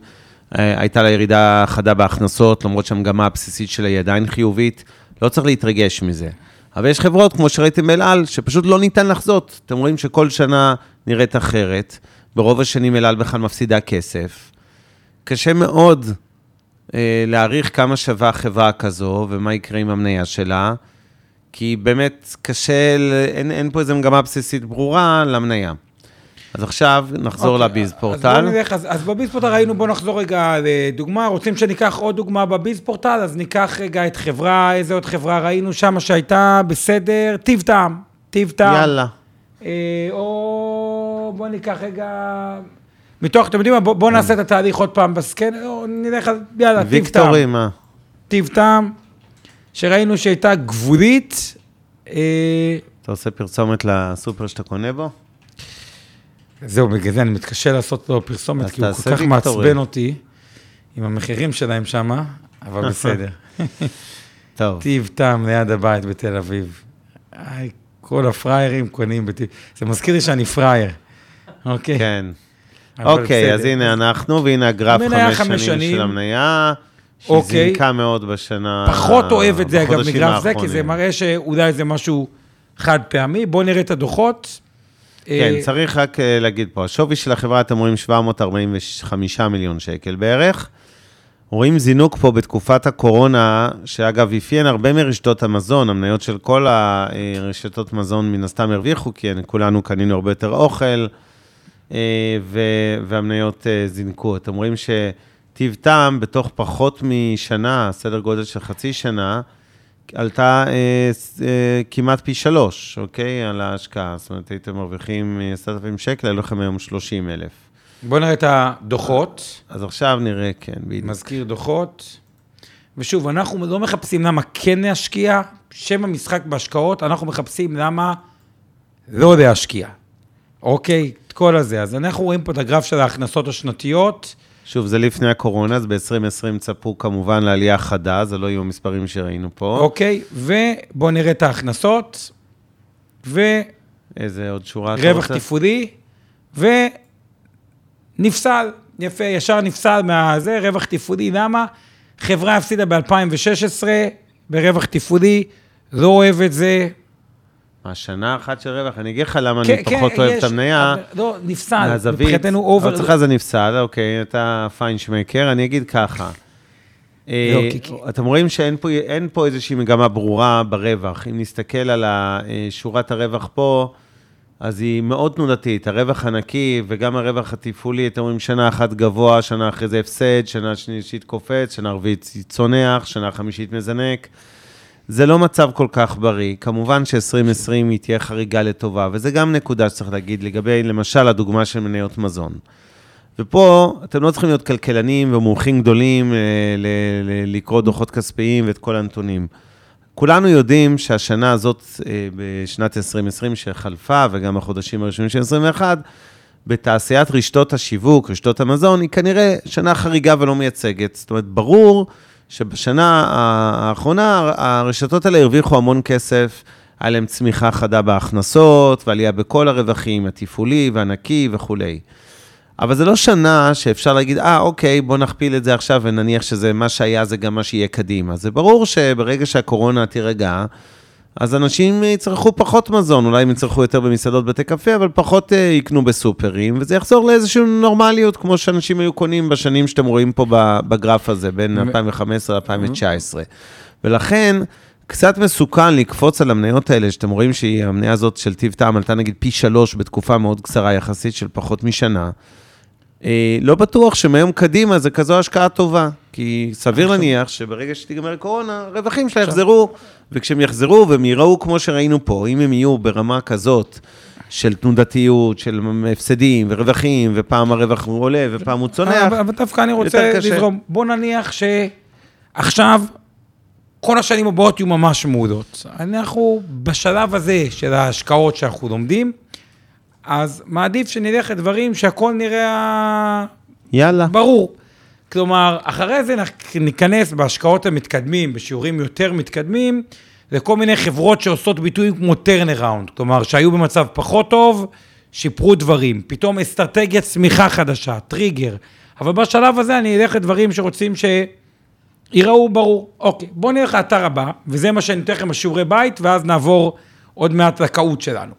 Speaker 2: אה, הייתה לה ירידה חדה בהכנסות, למרות שהמגמה הבסיסית שלה היא עדיין חיובית. לא צריך להתרגש מזה. אבל יש חברות, כמו שראיתם באל על, שפשוט לא ניתן לחזות. אתם רואים שכל שנה נראית אחרת. ברוב השנים אל על בכלל מפסידה כסף. קשה מאוד אה, להעריך כמה שווה חברה כזו ומה יקרה עם המניה שלה, כי באמת קשה, אין, אין פה איזו מגמה בסיסית ברורה למניה. אז עכשיו נחזור
Speaker 1: אוקיי,
Speaker 2: לביז
Speaker 1: אז
Speaker 2: פורטל.
Speaker 1: נלך, אז, אז בביז פורטל ראינו, בואו נחזור רגע לדוגמה, רוצים שניקח עוד דוגמה בביז פורטל, אז ניקח רגע את חברה, איזה עוד חברה ראינו שם שהייתה בסדר, טיב טעם, טיב טעם.
Speaker 2: יאללה.
Speaker 1: אה, או בואו ניקח רגע, מתוך, אתם יודעים מה, בואו בוא נעשה את התהליך עוד פעם בסקנר, או נלך, יאללה, טיב טעם.
Speaker 2: ויקטורי, מה?
Speaker 1: טיב טעם, שראינו שהייתה גבולית, אה,
Speaker 2: אתה עושה פרסומת לסופר שאתה קונה בו?
Speaker 1: זהו, בגלל זה אני מתקשה לעשות לו פרסומת, כי הוא כל כך. מעצבן אותי עם המחירים שלהם שם, אבל בסדר.
Speaker 2: טוב.
Speaker 1: טיב טעם ליד הבית בתל אביב. כל הפראיירים קונים בטיב... זה מזכיר לי שאני פראייר, אוקיי?
Speaker 2: כן. אוקיי. אז הנה אנחנו, והנה הגרף חמש שנים. של המניה, שהיא
Speaker 1: אוקיי.
Speaker 2: זינקה מאוד בשנה...
Speaker 1: פחות אוהב את זה, אגב, מגרף זה, כי זה. מראה שאולי זה משהו חד פעמי. בואו נראה את הדוחות.
Speaker 2: כן,
Speaker 1: אה,
Speaker 2: צריך רק אה, להגיד פה, השווי של החברה, אתם רואים 745 מיליון שקל בערך. רואים זינוק פה בתקופת הקורונה, שאגב, אפיין הרבה מרשתות המזון, המניות של כל הרשתות מזון מן הסתם הרוויחו, כי כולנו קנינו הרבה יותר אוכל, אה, והמניות זינקו. אתם רואים שטיב טעם, בתוך פחות משנה, סדר גודל של חצי שנה, עלתה אה, אה, כמעט פי שלוש, אוקיי? על ההשקעה. זאת אומרת, הייתם מרוויחים אה, 10,000 שקל, היו לכם היום 30 אלף.
Speaker 1: בואו נראה את הדוחות.
Speaker 2: אז עכשיו נראה, כן, בדיוק.
Speaker 1: מזכיר דוחות. ושוב, אנחנו לא מחפשים למה כן להשקיע, שם המשחק בהשקעות, אנחנו מחפשים למה לא להשקיע. אוקיי? את כל הזה. אז אנחנו רואים פה את הגרף של ההכנסות השנתיות.
Speaker 2: שוב, זה לפני הקורונה, אז ב-2020 צפו כמובן לעלייה חדה, זה לא יהיו המספרים שראינו פה.
Speaker 1: אוקיי? ובואו נראה את ההכנסות, ורווח
Speaker 2: איזה עוד שורה אתה רוצה?
Speaker 1: תפעולי, ונפסל. יפה, ישר נפסל מהזה, רווח תפעולי. למה? חברה הפסידה ב-2016 ברווח תפעולי, לא אוהב את זה.
Speaker 2: מה, שנה אחת של רווח? אני אגיד לך למה
Speaker 1: כן,
Speaker 2: אני פחות
Speaker 1: כן,
Speaker 2: אוהב
Speaker 1: יש,
Speaker 2: את המניה.
Speaker 1: לא, נפסל. מבחינתנו over.
Speaker 2: אצלך זה נפסל, אוקיי, אתה פיינשמקר, אני אגיד ככה. אה,
Speaker 1: לא, כי-
Speaker 2: אתם רואים שאין פה, פה איזושהי מגמה ברורה ברווח. אם נסתכל על אה, שורת הרווח פה, אז היא מאוד תנודתית. הרווח הנקי וגם הרווח התפעולי, אתם רואים שנה אחת גבוה, שנה אחרי זה הפסד, שנה שלישית קופץ, שנה רביעית צונח, שנה חמישית מזנק. זה לא מצב כל כך בריא. כמובן ש-2020 היא תהיה חריגה לטובה, וזה גם נקודה שצריך להגיד לגבי, למשל, הדוגמה של מניות מזון. ופה אתם לא צריכים להיות כלכלנים ומומחים גדולים אה, לקרוא דוחות כספיים ואת כל הנתונים. כולנו יודעים שהשנה הזאת, אה, בשנת 2020 שחלפה, וגם החודשים הראשונים של 2021, בתעשיית רשתות השיווק, רשתות המזון, היא כנראה שנה חריגה ולא מייצגת. זאת אומרת, ברור שבשנה האחרונה הרשתות האלה הרוויחו המון כסף, היה להם צמיחה חדה בהכנסות, ועלייה בכל הרווחים, התפעולי והנקי וכולי. אבל זה לא שנה שאפשר להגיד, אה, אוקיי, בוא נכפיל את זה עכשיו ונניח שזה מה שהיה, זה גם מה שיהיה קדימה. זה ברור שברגע שהקורונה תירגע, אז אנשים יצרכו פחות מזון, אולי הם יצרכו יותר במסעדות בתי קפה, אבל פחות אה, יקנו בסופרים, וזה יחזור לאיזושהי נורמליות, כמו שאנשים היו קונים בשנים שאתם רואים פה בגרף הזה, בין 2015 ל-2019. ולכן, קצת מסוכן לקפוץ על המניות האלה, שאתם רואים שהמניה הזאת של טיב טעם עלתה נגיד פי שלוש בתקופה מאוד קצרה יחסית של פחות משנה. אה, לא בטוח שמהיום קדימה זה כזו השקעה טובה, כי סביר להניח שברגע שתיגמר קורונה, הרווחים שלה יחזרו, וכשהם יחזרו והם ייראו כמו שראינו פה, אם הם יהיו ברמה כזאת של תנודתיות, של הפסדים ורווחים, ופעם הרווח הוא עולה ופעם הוא צונח,
Speaker 1: אבל, אבל דווקא אני רוצה
Speaker 2: יותר קשה.
Speaker 1: לזרום. בוא נניח שעכשיו כל השנים הבאות יהיו ממש מעודות. אנחנו בשלב הזה של ההשקעות שאנחנו לומדים, אז מעדיף שנלך לדברים שהכל נראה
Speaker 2: יאללה.
Speaker 1: ברור. כלומר, אחרי זה ניכנס בהשקעות המתקדמים, בשיעורים יותר מתקדמים, לכל מיני חברות שעושות ביטויים כמו turnaround, כלומר, שהיו במצב פחות טוב, שיפרו דברים. פתאום אסטרטגיית צמיחה חדשה, טריגר. אבל בשלב הזה אני אלך לדברים שרוצים שיראו ברור. אוקיי, בואו נלך לאתר הבא, וזה מה שאני אתן לכם בשיעורי בית, ואז נעבור עוד מעט לקהות שלנו.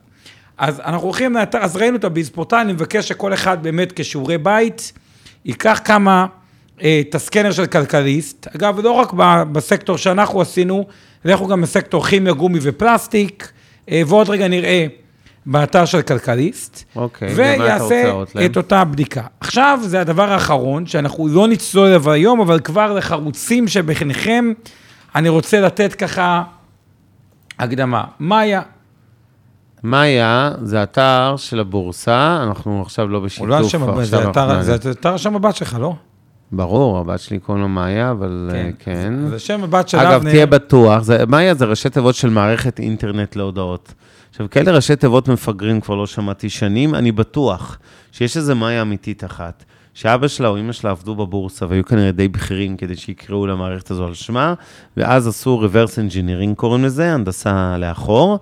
Speaker 1: אז אנחנו הולכים לאתר, אז ראינו את הביזפורטל, אני מבקש שכל אחד באמת כשיעורי בית, ייקח כמה, את הסקנר של כלכליסט. אגב, לא רק ב- בסקטור שאנחנו עשינו, לכו גם בסקטור כימיה, גומי ופלסטיק, אה, ועוד רגע נראה באתר של כלכליסט,
Speaker 2: אוקיי,
Speaker 1: ויעשה? את אותה בדיקה. עכשיו, זה הדבר האחרון, שאנחנו לא נצלול אליו היום, אבל כבר לחרוצים שביניכם, אני רוצה לתת ככה הקדמה. מאיה,
Speaker 2: מאיה זה אתר של הבורסה, אנחנו עכשיו לא בשיתוף.
Speaker 1: הוא לא השם הבא,
Speaker 2: עכשיו
Speaker 1: זה אתר- השם הבת שלך, לא?
Speaker 2: ברור, הבת שלי קוראים לה מאיה, אבל אה, כן.
Speaker 1: זה שם הבת של
Speaker 2: אגב,
Speaker 1: אבנר.
Speaker 2: תהיה בטוח, זה- מאיה זה ראשי תיבות של מערכת אינטרנט להודעות. עכשיו, כאלה ראשי תיבות מפגרים כבר לא שמעתי שנים, אני בטוח שיש איזה מאיה אמיתית אחת, שאבא שלה או אמא שלה עבדו בבורסה והיו כנראה די בכירים כדי שיקראו למערכת הזו על שמה, ואז עשו reverse engineering קוראים לזה, הנדסה לאחור,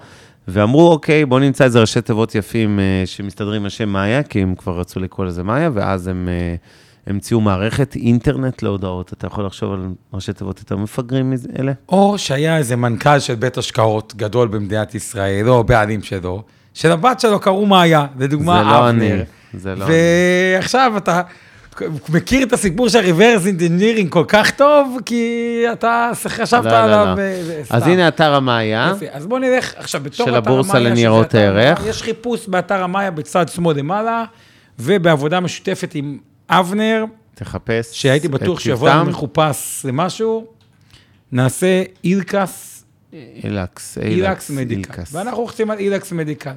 Speaker 2: ואמרו, אוקיי, בואו נמצא איזה ראשי תיבות יפים אה, שמסתדרים עם השם מאיה, כי הם כבר רצו לקרוא לזה מאיה, ואז הם... אה, המציאו מערכת אינטרנט להודעות. אתה יכול לחשוב על ראשי תיבות יותר מפגרים מאלה?
Speaker 1: או שהיה איזה מנכ"ל של בית השקעות גדול במדינת ישראל, או בעלים שלו, שלבת שלו קראו מאיה, לדוגמה
Speaker 2: זה לא
Speaker 1: אבנר.
Speaker 2: אני, זה לא אני.
Speaker 1: ועכשיו אתה מכיר את הסיפור של reverse engineering כל כך טוב, כי אתה חשבת
Speaker 2: לא, לא,
Speaker 1: עליו
Speaker 2: לא.
Speaker 1: ו- וסתם.
Speaker 2: אז הנה אתר המאיה.
Speaker 1: אז בוא נלך עכשיו בתור
Speaker 2: של
Speaker 1: אתר
Speaker 2: הבורסה
Speaker 1: המאיה,
Speaker 2: לניירות
Speaker 1: שזה אתר
Speaker 2: ערך.
Speaker 1: יש חיפוש באתר המאיה בצד שמאל למעלה, ובעבודה משותפת עם אבנר,
Speaker 2: תחפש
Speaker 1: שהייתי בטוח שיבוא. לנו מחופש למשהו, נעשה אילקס,
Speaker 2: אילקס,
Speaker 1: אילקס מדיקל. ואנחנו לוחצים על אילקס מדיקל.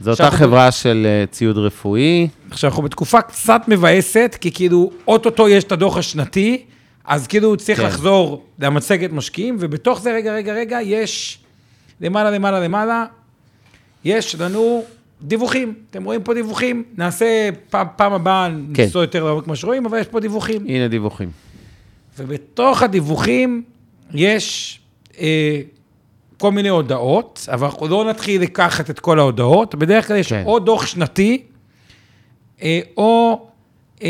Speaker 2: זו אותה חברה של אה, ציוד רפואי.
Speaker 1: עכשיו, אנחנו בתקופה קצת מבאסת, כי כאילו, אוטוטו יש את הדוח השנתי, אז כאילו צריך
Speaker 2: כן.
Speaker 1: לחזור למצגת משקיעים, ובתוך זה, רגע, רגע, רגע, יש למעלה, למעלה, למעלה, יש לנו דיווחים. אתם רואים פה דיווחים? נעשה פעם, פעם הבאה,
Speaker 2: כן.
Speaker 1: נצלול יותר לעומק מה שרואים, אבל יש פה דיווחים.
Speaker 2: הנה דיווחים.
Speaker 1: ובתוך הדיווחים יש אה, כל מיני הודעות, אבל אנחנו לא נתחיל לקחת את כל ההודעות, בדרך כלל יש
Speaker 2: כן.
Speaker 1: או דוח שנתי, אה, או אה,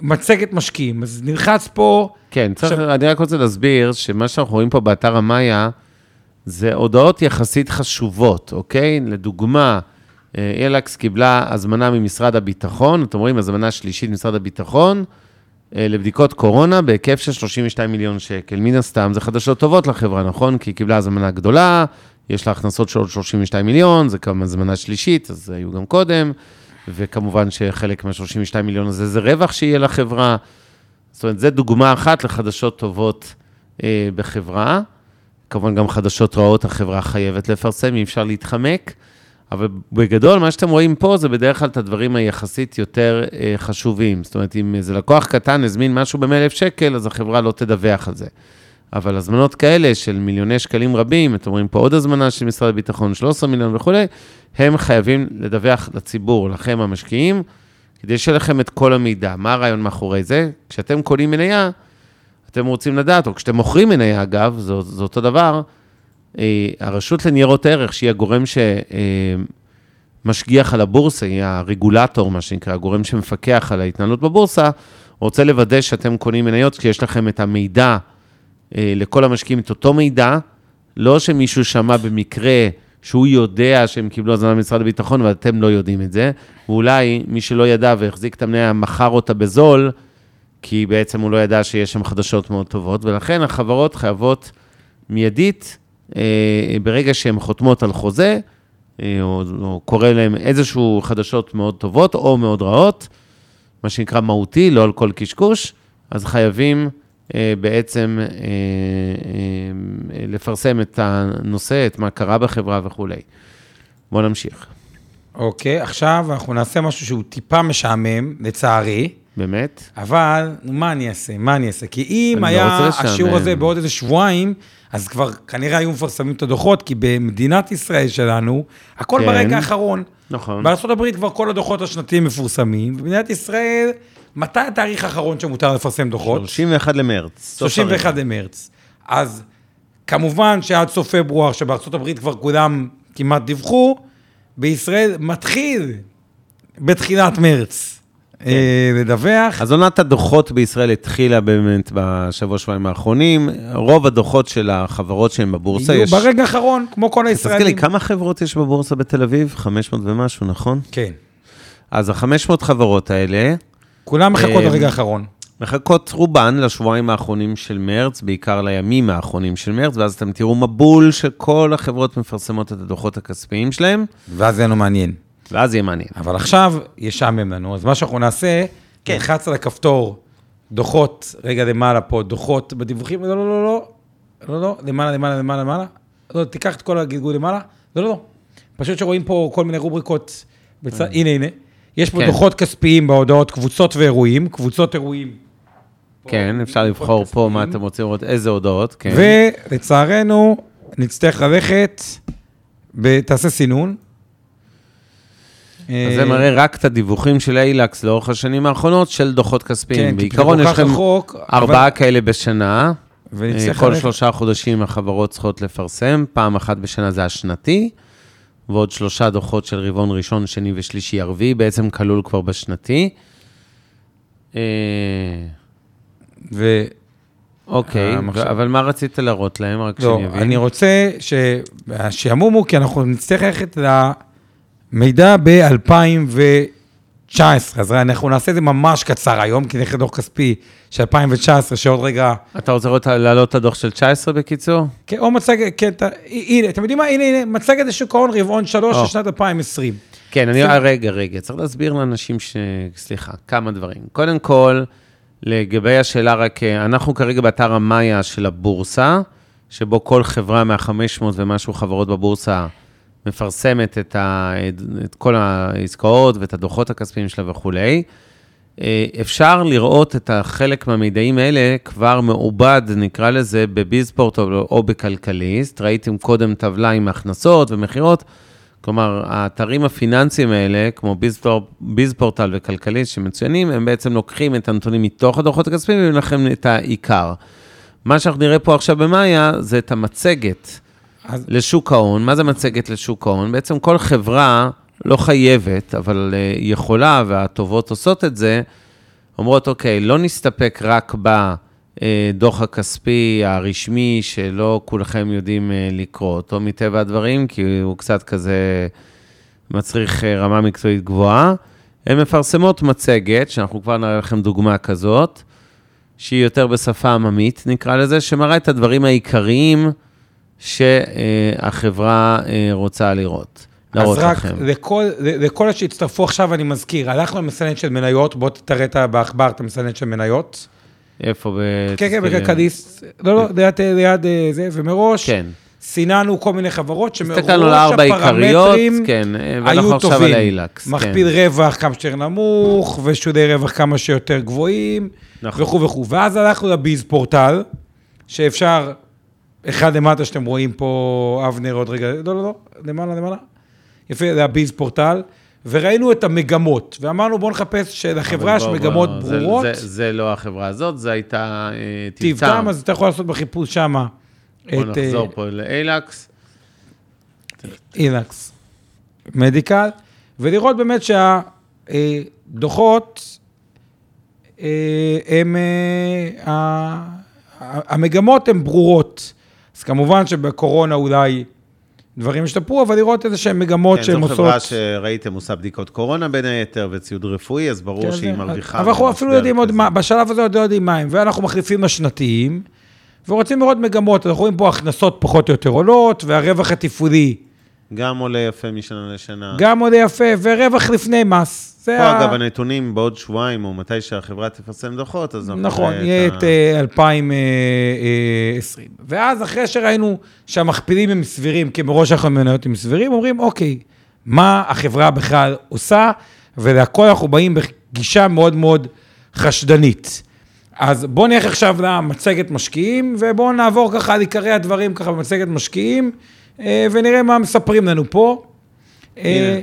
Speaker 1: מצגת משקיעים. אז נלחץ פה,
Speaker 2: כן, צריך,
Speaker 1: עכשיו-
Speaker 2: אני רק רוצה להסביר שמה שאנחנו רואים פה באתר המאיה, זה הודעות יחסית חשובות, אוקיי? לדוגמה, אה, אילקס קיבלה הזמנה ממשרד הביטחון, אתם רואים, הזמנה שלישית ממשרד הביטחון, אה, לבדיקות קורונה בהיקף של 32 מיליון שקל. מן הסתם, זה חדשות טובות לחברה, נכון? כי היא קיבלה הזמנה גדולה, יש לה הכנסות של עוד 32 מיליון, זה כמובן הזמנה שלישית, אז היו גם קודם, וכמובן שחלק מה-32 מיליון הזה זה רווח שיהיה לחברה. זאת אומרת, זו דוגמה אחת לחדשות טובות אה, בחברה. כמובן, גם חדשות רעות החברה חייבת לפרסם, אי אפשר להתחמק. אבל בגדול, מה שאתם רואים פה זה בדרך כלל את הדברים היחסית יותר אה, חשובים. זאת אומרת, אם איזה לקוח קטן הזמין משהו ב-100,000 שקל, אז החברה לא תדווח על זה. אבל הזמנות כאלה של מיליוני שקלים רבים, אתם רואים פה עוד הזמנה של משרד הביטחון, 13 מיליון וכולי, הם חייבים לדווח לציבור, לכם המשקיעים, כדי שיהיה לכם את כל המידע. מה הרעיון מאחורי זה? כשאתם קונים מניה, אתם רוצים לדעת, או כשאתם מוכרים מניה, אגב, זה, זה אותו דבר, הרשות לניירות ערך, שהיא הגורם שמשגיח על הבורסה, היא הרגולטור, מה שנקרא, הגורם שמפקח על ההתנהלות בבורסה, רוצה לוודא שאתם קונים מניות, כי יש לכם את המידע אה, לכל המשקיעים, את אותו מידע, לא שמישהו שמע במקרה שהוא יודע שהם קיבלו הזמנה ממשרד הביטחון, ואתם לא יודעים את זה, ואולי מי שלא ידע והחזיק את המניה, מכר אותה בזול, כי בעצם הוא לא ידע שיש שם חדשות מאוד טובות, ולכן החברות חייבות מיידית, אה, ברגע שהן חותמות על חוזה, אה, או, או קורה להן איזשהו חדשות מאוד טובות או מאוד רעות, מה שנקרא מהותי, לא על כל קשקוש, אז חייבים אה, בעצם אה, אה, לפרסם את הנושא, את מה קרה בחברה וכולי. בואו נמשיך.
Speaker 1: אוקיי, עכשיו אנחנו נעשה משהו שהוא טיפה משעמם, לצערי,
Speaker 2: באמת?
Speaker 1: אבל מה אני אעשה? מה אני אעשה? כי אם
Speaker 2: לא
Speaker 1: היה. השיעור הזה בעוד איזה שבועיים, אז כבר כנראה היו מפרסמים את הדוחות, כי במדינת ישראל שלנו, הכל
Speaker 2: כן.
Speaker 1: ברגע האחרון.
Speaker 2: נכון.
Speaker 1: בארה"ב כבר כל הדוחות השנתיים מפורסמים, במדינת ישראל, מתי התאריך האחרון שמותר לפרסם דוחות?
Speaker 2: 31 למרץ. סוף
Speaker 1: 31
Speaker 2: הרבעון.
Speaker 1: למרץ. אז כמובן שעד סוף פברואר, שבארצות הברית כבר כולם כמעט דיווחו, בישראל מתחיל בתחילת מרץ לדווח.
Speaker 2: אז עונת הדוחות בישראל התחילה באמת בשבוע, שבועיים האחרונים. רוב הדוחות של החברות שהן בבורסה,
Speaker 1: יהיו
Speaker 2: יש...
Speaker 1: ברגע האחרון, כמו כל
Speaker 2: תזכיר לי,
Speaker 1: הישראלים.
Speaker 2: כמה חברות יש בבורסה בתל אביב? 500 ומשהו, נכון?
Speaker 1: כן.
Speaker 2: אז ה-500 חברות האלה,
Speaker 1: כולם מחכות
Speaker 2: אה,
Speaker 1: לרגע האחרון.
Speaker 2: מחכות רובן לשבועיים האחרונים של מרץ, בעיקר לימים האחרונים של מרץ, ואז אתם תראו מבול שכל החברות מפרסמות את הדוחות הכספיים שלהם,
Speaker 1: ואז יהיה לנו מעניין.
Speaker 2: ואז יהיה מעניין.
Speaker 1: אבל עכשיו ישעמם לנו, אז מה שאנחנו נעשה,
Speaker 2: כן.
Speaker 1: נלחץ על הכפתור, דוחות, רגע למעלה פה, דוחות בדיווחים, לא, לא, לא, לא, לא, לא, למעלה, למעלה, למעלה, למעלה, לא, תיקח את כל הגלגול למעלה, לא, לא, לא. פשוט שרואים פה כל מיני רובריקות, בצד, הנה, הנה, יש פה
Speaker 2: כן.
Speaker 1: דוחות כספיים בהודעות, קבוצות ואירועים, קבוצות אירועים.
Speaker 2: כן, אפשר לבחור פה מה אתם רוצים לראות, איזה הודעות, כן.
Speaker 1: ולצערנו, נצטרך ללכת, ב- תעשה סינון.
Speaker 2: אז זה מראה רק את הדיווחים של אילקס לאורך השנים האחרונות של דוחות כספיים.
Speaker 1: כן,
Speaker 2: בעיקרון יש לכם ארבעה כאלה בשנה.
Speaker 1: ונצטרך
Speaker 2: כל. שלושה חודשים החברות צריכות לפרסם, פעם אחת בשנה זה השנתי, ועוד שלושה דוחות של רבעון ראשון, שני ושלישי, ערבי, בעצם כלול כבר בשנתי. אה,
Speaker 1: ו...
Speaker 2: אוקיי,
Speaker 1: המחשב.
Speaker 2: אבל מה רצית להראות להם? רק
Speaker 1: לא,
Speaker 2: שאני אבין.
Speaker 1: אני רוצה שהשעמום הוא, כי אנחנו נצטרך ללכת למידע ב-2019, אז אנחנו נעשה את זה ממש קצר היום, כי נלך לדוח כספי של 2019, שעוד רגע...
Speaker 2: אתה רוצה להעלות את הדוח של 19 בקיצור?
Speaker 1: כן, או מצגת, כן, ת- הנה, אתם יודעים מה? הנה, הנה, מצגת לשוק ההון רבעון 3
Speaker 2: או.
Speaker 1: של שנת 2020.
Speaker 2: כן, אני...
Speaker 1: שים-
Speaker 2: אה, רגע, רגע, צריך להסביר לאנשים ש... סליחה, כמה דברים. קודם כל, לגבי השאלה רק, אה, אנחנו כרגע באתר המאיה של הבורסה, שבו כל חברה מה-500 ומשהו חברות בבורסה מפרסמת את, ה... את כל העסקאות ואת הדוחות הכספיים שלה וכולי. אה, אפשר לראות את החלק מהמידעים האלה כבר מעובד, נקרא לזה, בביזפורט או או בכלכליסט. ראיתם קודם טבלה עם הכנסות ומכירות. כלומר, האתרים הפיננסיים האלה, כמו ביזפור, ביזפורטל וכלכליסט שמצוינים, הם בעצם לוקחים את הנתונים מתוך הדוחות הכספיים ומביאים לכם את העיקר. מה שאנחנו נראה פה עכשיו במאיה זה את המצגת
Speaker 1: אז-
Speaker 2: לשוק ההון. מה זה מצגת לשוק ההון? בעצם כל חברה לא חייבת, אבל אה, יכולה, והטובות עושות את זה, אומרות, אוקיי, לא נסתפק רק בדוח הכספי הרשמי, שלא כולכם יודעים אה, לקרוא אותו מטבע הדברים, כי הוא קצת כזה מצריך אה, רמה מקצועית גבוהה. הן מפרסמות מצגת, שאנחנו כבר נראה לכם דוגמה כזאת, שהיא יותר בשפה עממית, נקרא לזה, שמראה את הדברים העיקריים שהחברה אה, רוצה לראות.
Speaker 1: אז רק
Speaker 2: לכם.
Speaker 1: לכל, לכל שהצטרפו עכשיו, אני מזכיר, הלכנו למסננת של מניות, בוא תראה את בעכבר את המסננת של מניות.
Speaker 2: איפה? ב...
Speaker 1: כן, כן. בכלכליסט. לא, לא, ליד, ליד אה, זה, ומראש,
Speaker 2: כן.
Speaker 1: סיננו כל מיני חברות שמראש הפרמטרים
Speaker 2: כן,
Speaker 1: היו טובים.
Speaker 2: אילקס.
Speaker 1: מכפיל רווח כמה שיותר נמוך, ושודי רווח כמה שיותר גבוהים,
Speaker 2: נכון.
Speaker 1: וכו' וכו'. ואז הלכנו לביז פורטל, שאפשר, אחד למטה שאתם רואים פה, אבנר עוד רגע, לא, לא, לא, למעלה, למעלה. יפה, זה הביז פורטל, וראינו את המגמות, ואמרנו בואו נחפש שלחברה יש מגמות
Speaker 2: בוא, זה-
Speaker 1: ברורות.
Speaker 2: זה, זה לא החברה הזאת, זה הייתה אה,
Speaker 1: טיבטם,
Speaker 2: טיבטם.
Speaker 1: אז אתה יכול לעשות בחיפוש שמה.
Speaker 2: בואו
Speaker 1: את, אה,
Speaker 2: נחזור פה לאילקס.
Speaker 1: אילקס מדיקל, ולראות באמת שהדוחות הם, אה, ה- המגמות הן ברורות. אז כמובן שבקורונה אולי דברים השתפרו, אבל לראות איזה שהן מגמות
Speaker 2: כן,
Speaker 1: שהן
Speaker 2: זו
Speaker 1: עושות...
Speaker 2: חברה שראיתם עושה בדיקות קורונה בין היתר וציוד רפואי, אז ברור
Speaker 1: כן,
Speaker 2: שהיא
Speaker 1: זה-
Speaker 2: מרוויחה.
Speaker 1: אבל אנחנו אפילו יודעים עוד. מה, בשלב הזה עוד לא יודעים מה הם, ואנחנו מחליפים לשנתיים, ורוצים לראות מגמות, אנחנו רואים פה הכנסות פחות או יותר עולות, והרווח התפעולי
Speaker 2: גם עולה יפה משנה לשנה.
Speaker 1: גם עולה יפה, ורווח לפני מס. זה
Speaker 2: פה,
Speaker 1: ה-
Speaker 2: אגב, הנתונים בעוד שבועיים, או מתי שהחברה תפרסם דוחות, אז
Speaker 1: נכון, יהיה
Speaker 2: את ה-
Speaker 1: אה, 2020. ואז אחרי שראינו שהמכפילים הם סבירים, כי מראש אנחנו מניות הם סבירים, אומרים, אוקיי, מה החברה בכלל עושה, ולהכל אנחנו באים בגישה מאוד מאוד חשדנית. אז בואו נלך עכשיו למצגת משקיעים, ובואו נעבור ככה על עיקרי הדברים ככה במצגת משקיעים, אה, ונראה מה מספרים לנו פה. אה.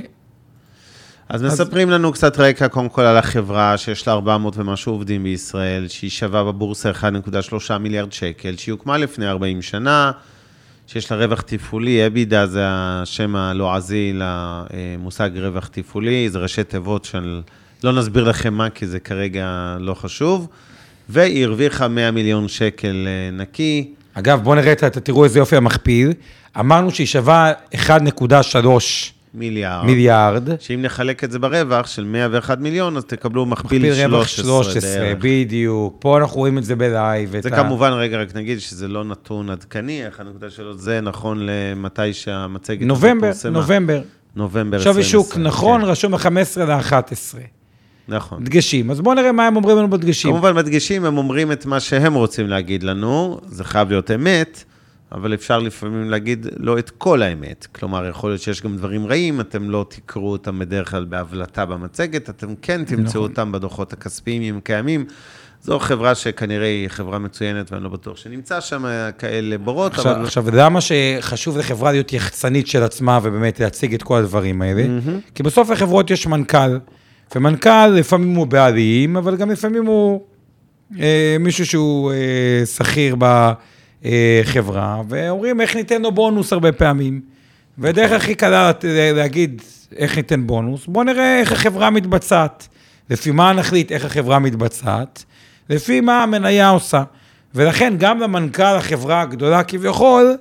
Speaker 2: אז מספרים לנו קצת רקע, קודם כל על החברה, שיש לה 400 ומשהו עובדים בישראל, שהיא שווה בבורסה 1.3 מיליארד שקל, שהיא הוקמה לפני 40 שנה, שיש לה רווח תפעולי, אבידה זה השם הלועזי למושג רווח תפעולי, זה ראשי תיבות של... לא נסביר לכם מה, כי זה כרגע לא חשוב. והיא הרוויחה 100 מיליון שקל אה, נקי.
Speaker 1: אגב, בואו נראה, תראו איזה יופי המכפיל. אמרנו שהיא שווה 1.3
Speaker 2: מיליארד.
Speaker 1: מיליארד.
Speaker 2: שאם נחלק את זה ברווח של 101 מיליון, אז תקבלו מכפיל
Speaker 1: מכפיל רווח
Speaker 2: 13
Speaker 1: 13,
Speaker 2: בערך.
Speaker 1: בדיוק. פה אנחנו רואים את זה בלייב.
Speaker 2: זה
Speaker 1: את ה-
Speaker 2: כמובן, רגע, רק נגיד שזה לא נתון עדכני, 1.3 זה נכון למתי שהמצגת
Speaker 1: נובמבר. נובמבר.
Speaker 2: נובמבר
Speaker 1: שווי שוק,
Speaker 2: 2020,
Speaker 1: נכון,
Speaker 2: כן,
Speaker 1: רשום ב-15 ל-11.
Speaker 2: נכון.
Speaker 1: דגשים. אז בואו נראה מה הם אומרים לנו בדגשים.
Speaker 2: כמובן, מדגישים, הם אומרים את מה שהם רוצים להגיד לנו, זה חייב להיות אמת, אבל אפשר לפעמים להגיד לא את כל האמת. כלומר, יכול להיות שיש גם דברים רעים, אתם לא תקראו אותם בדרך כלל בהבלטה במצגת, אתם כן תמצאו
Speaker 1: נכון.
Speaker 2: אותם בדוחות הכספיים, אם קיימים. זו חברה שכנראה היא חברה מצוינת, ואני לא בטוח שנמצא שם כאלה בורות,
Speaker 1: עכשיו,
Speaker 2: אבל...
Speaker 1: עכשיו, למה שחשוב לחברה להיות יחצנית של עצמה ובאמת להציג את כל הדברים האלה? כי בסוף לחברות יש מנכ"ל, ומנכ"ל לפעמים הוא בעלים, אבל גם לפעמים הוא אה, מישהו שהוא אה, שכיר בחברה, ואומרים איך ניתן לו בונוס הרבה פעמים. והדרך הכי קלה להגיד איך ניתן בונוס, בואו נראה איך החברה מתבצעת. לפי מה נחליט איך החברה מתבצעת, לפי מה המניה עושה. ולכן גם למנכ"ל החברה הגדולה כביכול,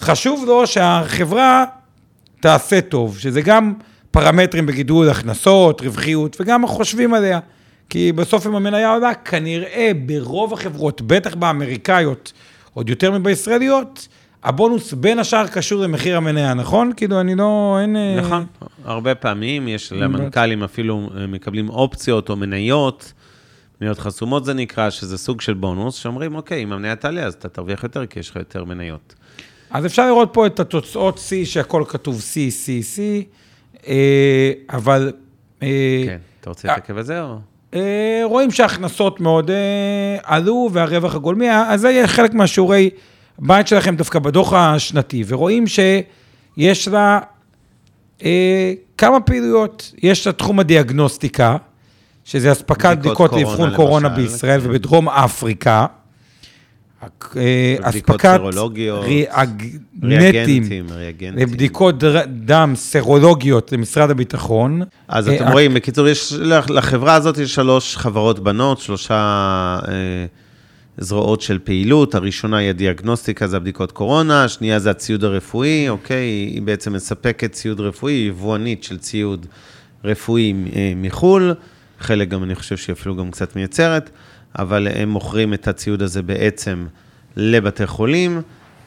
Speaker 1: חשוב לו שהחברה תעשה טוב, שזה גם פרמטרים בגידול הכנסות, רווחיות, וגם חושבים עליה. כי בסוף אם המניה עולה, כנראה ברוב החברות, בטח באמריקאיות, עוד יותר מבישראליות, הבונוס בין השאר קשור למחיר המניה, נכון? כאילו, אני לא, אין... אה,
Speaker 2: נכון, הרבה פעמים יש למנכ"לים אפילו אה, מקבלים אופציות או מניות, מניות חסומות זה נקרא, שזה סוג של בונוס, שאומרים, אוקיי, אם המניה תעלה, אז אתה תרוויח יותר, כי יש לך יותר מניות.
Speaker 1: אז אפשר לראות פה את התוצאות C, שהכל כתוב C, C, C, אבל... אה,
Speaker 2: כן, אתה רוצה להתעכב על זה או?
Speaker 1: אה, רואים שההכנסות מאוד אה, עלו והרווח הגולמי, אז זה יהיה חלק מהשיעורי בית שלכם דווקא בדוח השנתי, ורואים שיש לה אה, כמה פעילויות, יש לה תחום הדיאגנוסטיקה, שזה אספקת
Speaker 2: בדיקות
Speaker 1: בדיקות
Speaker 2: קורונה,
Speaker 1: לאבחון קורונה
Speaker 2: למשל,
Speaker 1: בישראל
Speaker 2: כן.
Speaker 1: ובדרום אפריקה. אה,
Speaker 2: בדיקות
Speaker 1: אספקת ריאגנטים דר- דם סרולוגיות למשרד הביטחון.
Speaker 2: אז
Speaker 1: אה,
Speaker 2: אתם רואים, בקיצור, יש, לחברה הזאת יש שלוש חברות בנות, שלושה אה, זרועות של פעילות. הראשונה היא הדיאגנוסטיקה, זה הבדיקות קורונה, השנייה זה הציוד הרפואי, אוקיי? היא בעצם מספקת ציוד רפואי, היא יבואנית של ציוד רפואי מחו"ל, חלק גם, אני חושב שהיא אפילו גם קצת מייצרת, אבל הם מוכרים את הציוד הזה בעצם לבתי חולים,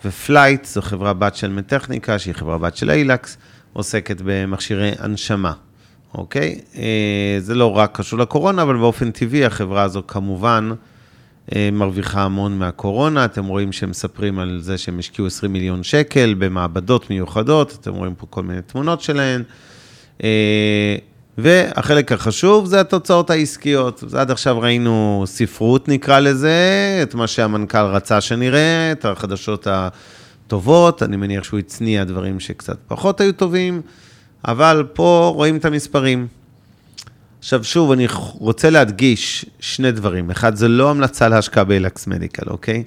Speaker 2: ופלייט, זו חברה בת של מדטכניקה, שהיא חברה בת של אילקס, עוסקת במכשירי הנשמה. אוקיי? אה, זה לא רק קשור לקורונה, אבל באופן טבעי החברה הזו כמובן אה, מרוויחה המון מהקורונה. אתם רואים שהם מספרים על זה שהם השקיעו 20 מיליון שקל במעבדות מיוחדות, אתם רואים פה כל מיני תמונות שלהן. והחלק החשוב זה התוצאות העסקיות. אז עד עכשיו ראינו ספרות נקרא לזה, את מה שהמנכ"ל רצה שנראה, את החדשות הטובות, אני מניח שהוא הצניע דברים שקצת פחות היו טובים, אבל פה רואים את המספרים. עכשיו שוב, אני רוצה להדגיש שני דברים. אחד, זה לא המלצה להשקעה באלקס מדיקל, אוקיי?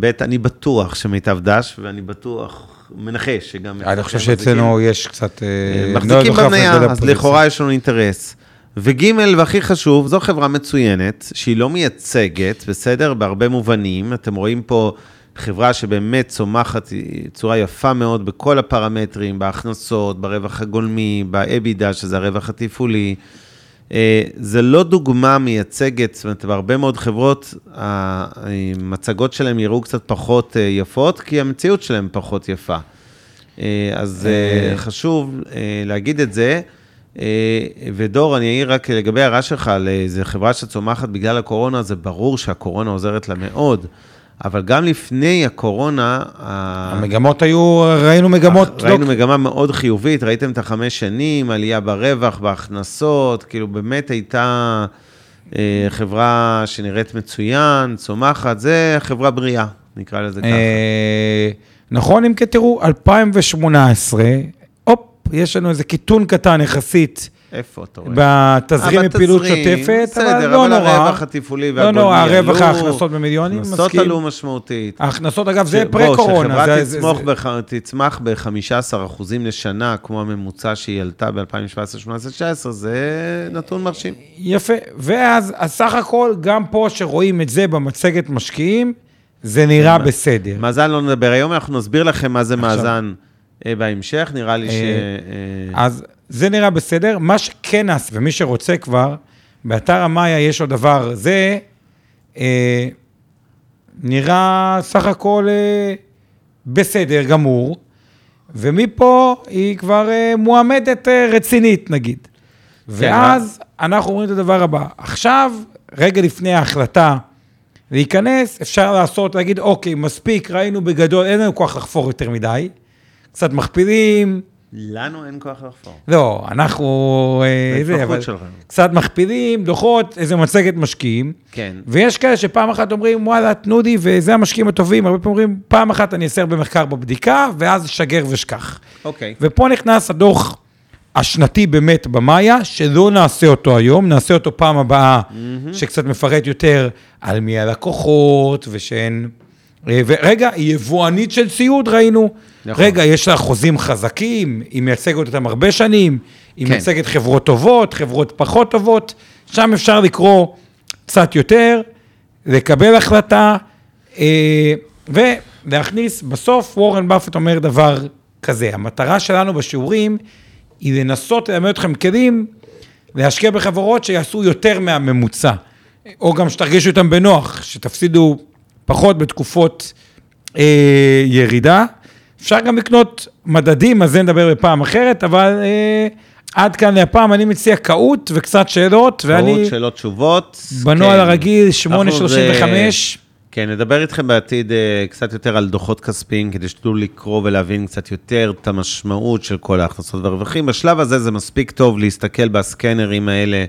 Speaker 2: ב', אני בטוח שמיטב דש, ואני בטוח, מנחש שגם...
Speaker 1: אני חושב שאצלנו יש קצת... אה, לא
Speaker 2: מחזיקים במניה, אז. לכאורה יש לנו אינטרס. וג' והכי חשוב, זו חברה מצוינת, שהיא לא מייצגת, בסדר? בהרבה מובנים. אתם רואים פה חברה שבאמת צומחת צורה יפה מאוד בכל הפרמטרים, בהכנסות, ברווח הגולמי, ב-EBITDA, שזה הרווח התפעולי. אה, זה לא דוגמה מייצגת, זאת אומרת, בהרבה מאוד חברות, המצגות שלהם יראו קצת פחות אה, יפות, כי המציאות שלהם פחות יפה. אה, אז. חשוב להגיד את זה. ודור, אני אעיר רק לגבי ההערה שלך על איזה חברה שצומחת בגלל הקורונה, זה ברור שהקורונה עוזרת לה מאוד, אבל גם לפני הקורונה...
Speaker 1: המגמות היו, ראינו מגמות... לא-
Speaker 2: ראינו מגמה מאוד חיובית, ראיתם את החמש שנים, עלייה ברווח, בהכנסות, כאילו באמת הייתה אה, חברה שנראית מצוין, צומחת, זה חברה בריאה, נקרא לזה ככה.
Speaker 1: אה, נכון, אם כי תראו, 2018, הופ, יש לנו איזה קיטון קטן יחסית
Speaker 2: איפה אתה רואה?
Speaker 1: בתזרים מפעילות שוטפת,
Speaker 2: בסדר,
Speaker 1: אבל לא נורא.
Speaker 2: הרווח התפעולי
Speaker 1: לא
Speaker 2: והגולמי
Speaker 1: נורא,
Speaker 2: עלו,
Speaker 1: הרווח ההכנסות במיליונים,
Speaker 2: הכנסות
Speaker 1: מסכים.
Speaker 2: עלו משמעותית.
Speaker 1: ההכנסות, אגב, זה פרה-קורונה.
Speaker 2: שחברה תצמח
Speaker 1: זה-
Speaker 2: בח- תצמח ב-15% לשנה, כמו הממוצע שהיא עלתה ב-2017, 2018, 2019, זה נתון מרשים.
Speaker 1: יפה. ואז, אז סך הכל, גם פה שרואים את זה במצגת משקיעים, זה נראה בסדר.
Speaker 2: מאזן לא נדבר היום, אנחנו נסביר לכם מה זה. מאזן אה, בהמשך, נראה לי ש...
Speaker 1: אה,
Speaker 2: אה,
Speaker 1: אז זה נראה בסדר. מה שכן נעשה, ומי שרוצה כבר, באתר המאיה יש עוד דבר, זה אה, נראה סך הכל אה, בסדר גמור, ומפה היא כבר אה, מועמדת אה, רצינית, נגיד. ואז אנחנו אומרים את הדבר הבא, עכשיו, רגע לפני ההחלטה להיכנס, אפשר לעשות, להגיד, אוקיי, מספיק, ראינו בגדול, אין לנו כוח לחפור יותר מדי, קצת מכפילים,
Speaker 2: לנו אין כוח לחפור.
Speaker 1: לא, אנחנו... אה,
Speaker 2: זה
Speaker 1: אבל
Speaker 2: שלך.
Speaker 1: קצת מכפילים, דוחות, איזה מצגת משקיעים.
Speaker 2: כן.
Speaker 1: ויש כאלה שפעם אחת אומרים, וואלה, תנו לי, וזה המשקיעים הטובים, הרבה פעמים אומרים, פעם אחת אני אעשה הרבה מחקר בבדיקה, ואז שגר ושכח.
Speaker 2: אוקיי.
Speaker 1: ופה נכנס הדוח השנתי באמת במאיה, שלא נעשה אותו היום, נעשה אותו פעם הבאה, שקצת מפרט יותר על מי הלקוחות, ושאין... אה, ורגע, היא יבואנית של ציוד, ראינו.
Speaker 2: נכון.
Speaker 1: רגע, יש לה חוזים חזקים, היא מייצגת אותם הרבה שנים, היא
Speaker 2: כן.
Speaker 1: מייצגת חברות טובות, חברות פחות טובות, שם אפשר לקרוא קצת יותר, לקבל החלטה, אה, ולהכניס, בסוף וורן באפט אומר דבר כזה, המטרה שלנו בשיעורים היא לנסות ללמד אתכם כלים להשקיע בחברות שיעשו יותר מהממוצע, או גם שתרגישו איתם בנוח, שתפסידו פחות בתקופות אה, ירידה. אפשר גם לקנות מדדים, על זה נדבר בפעם אחרת, אבל אה, עד כאן להפעם אני מציע קהות וקצת שאלות, ואני
Speaker 2: טעות, שאלות, תשובות.
Speaker 1: בנוהל
Speaker 2: כן.
Speaker 1: הרגיל
Speaker 2: אנחנו
Speaker 1: 8.35.
Speaker 2: זה- כן, נדבר איתכם בעתיד אה, קצת יותר על דוחות כספיים, כדי שתדעו לקרוא ולהבין קצת יותר את המשמעות של כל ההכנסות והרווחים. בשלב הזה זה מספיק טוב להסתכל בסקנרים האלה,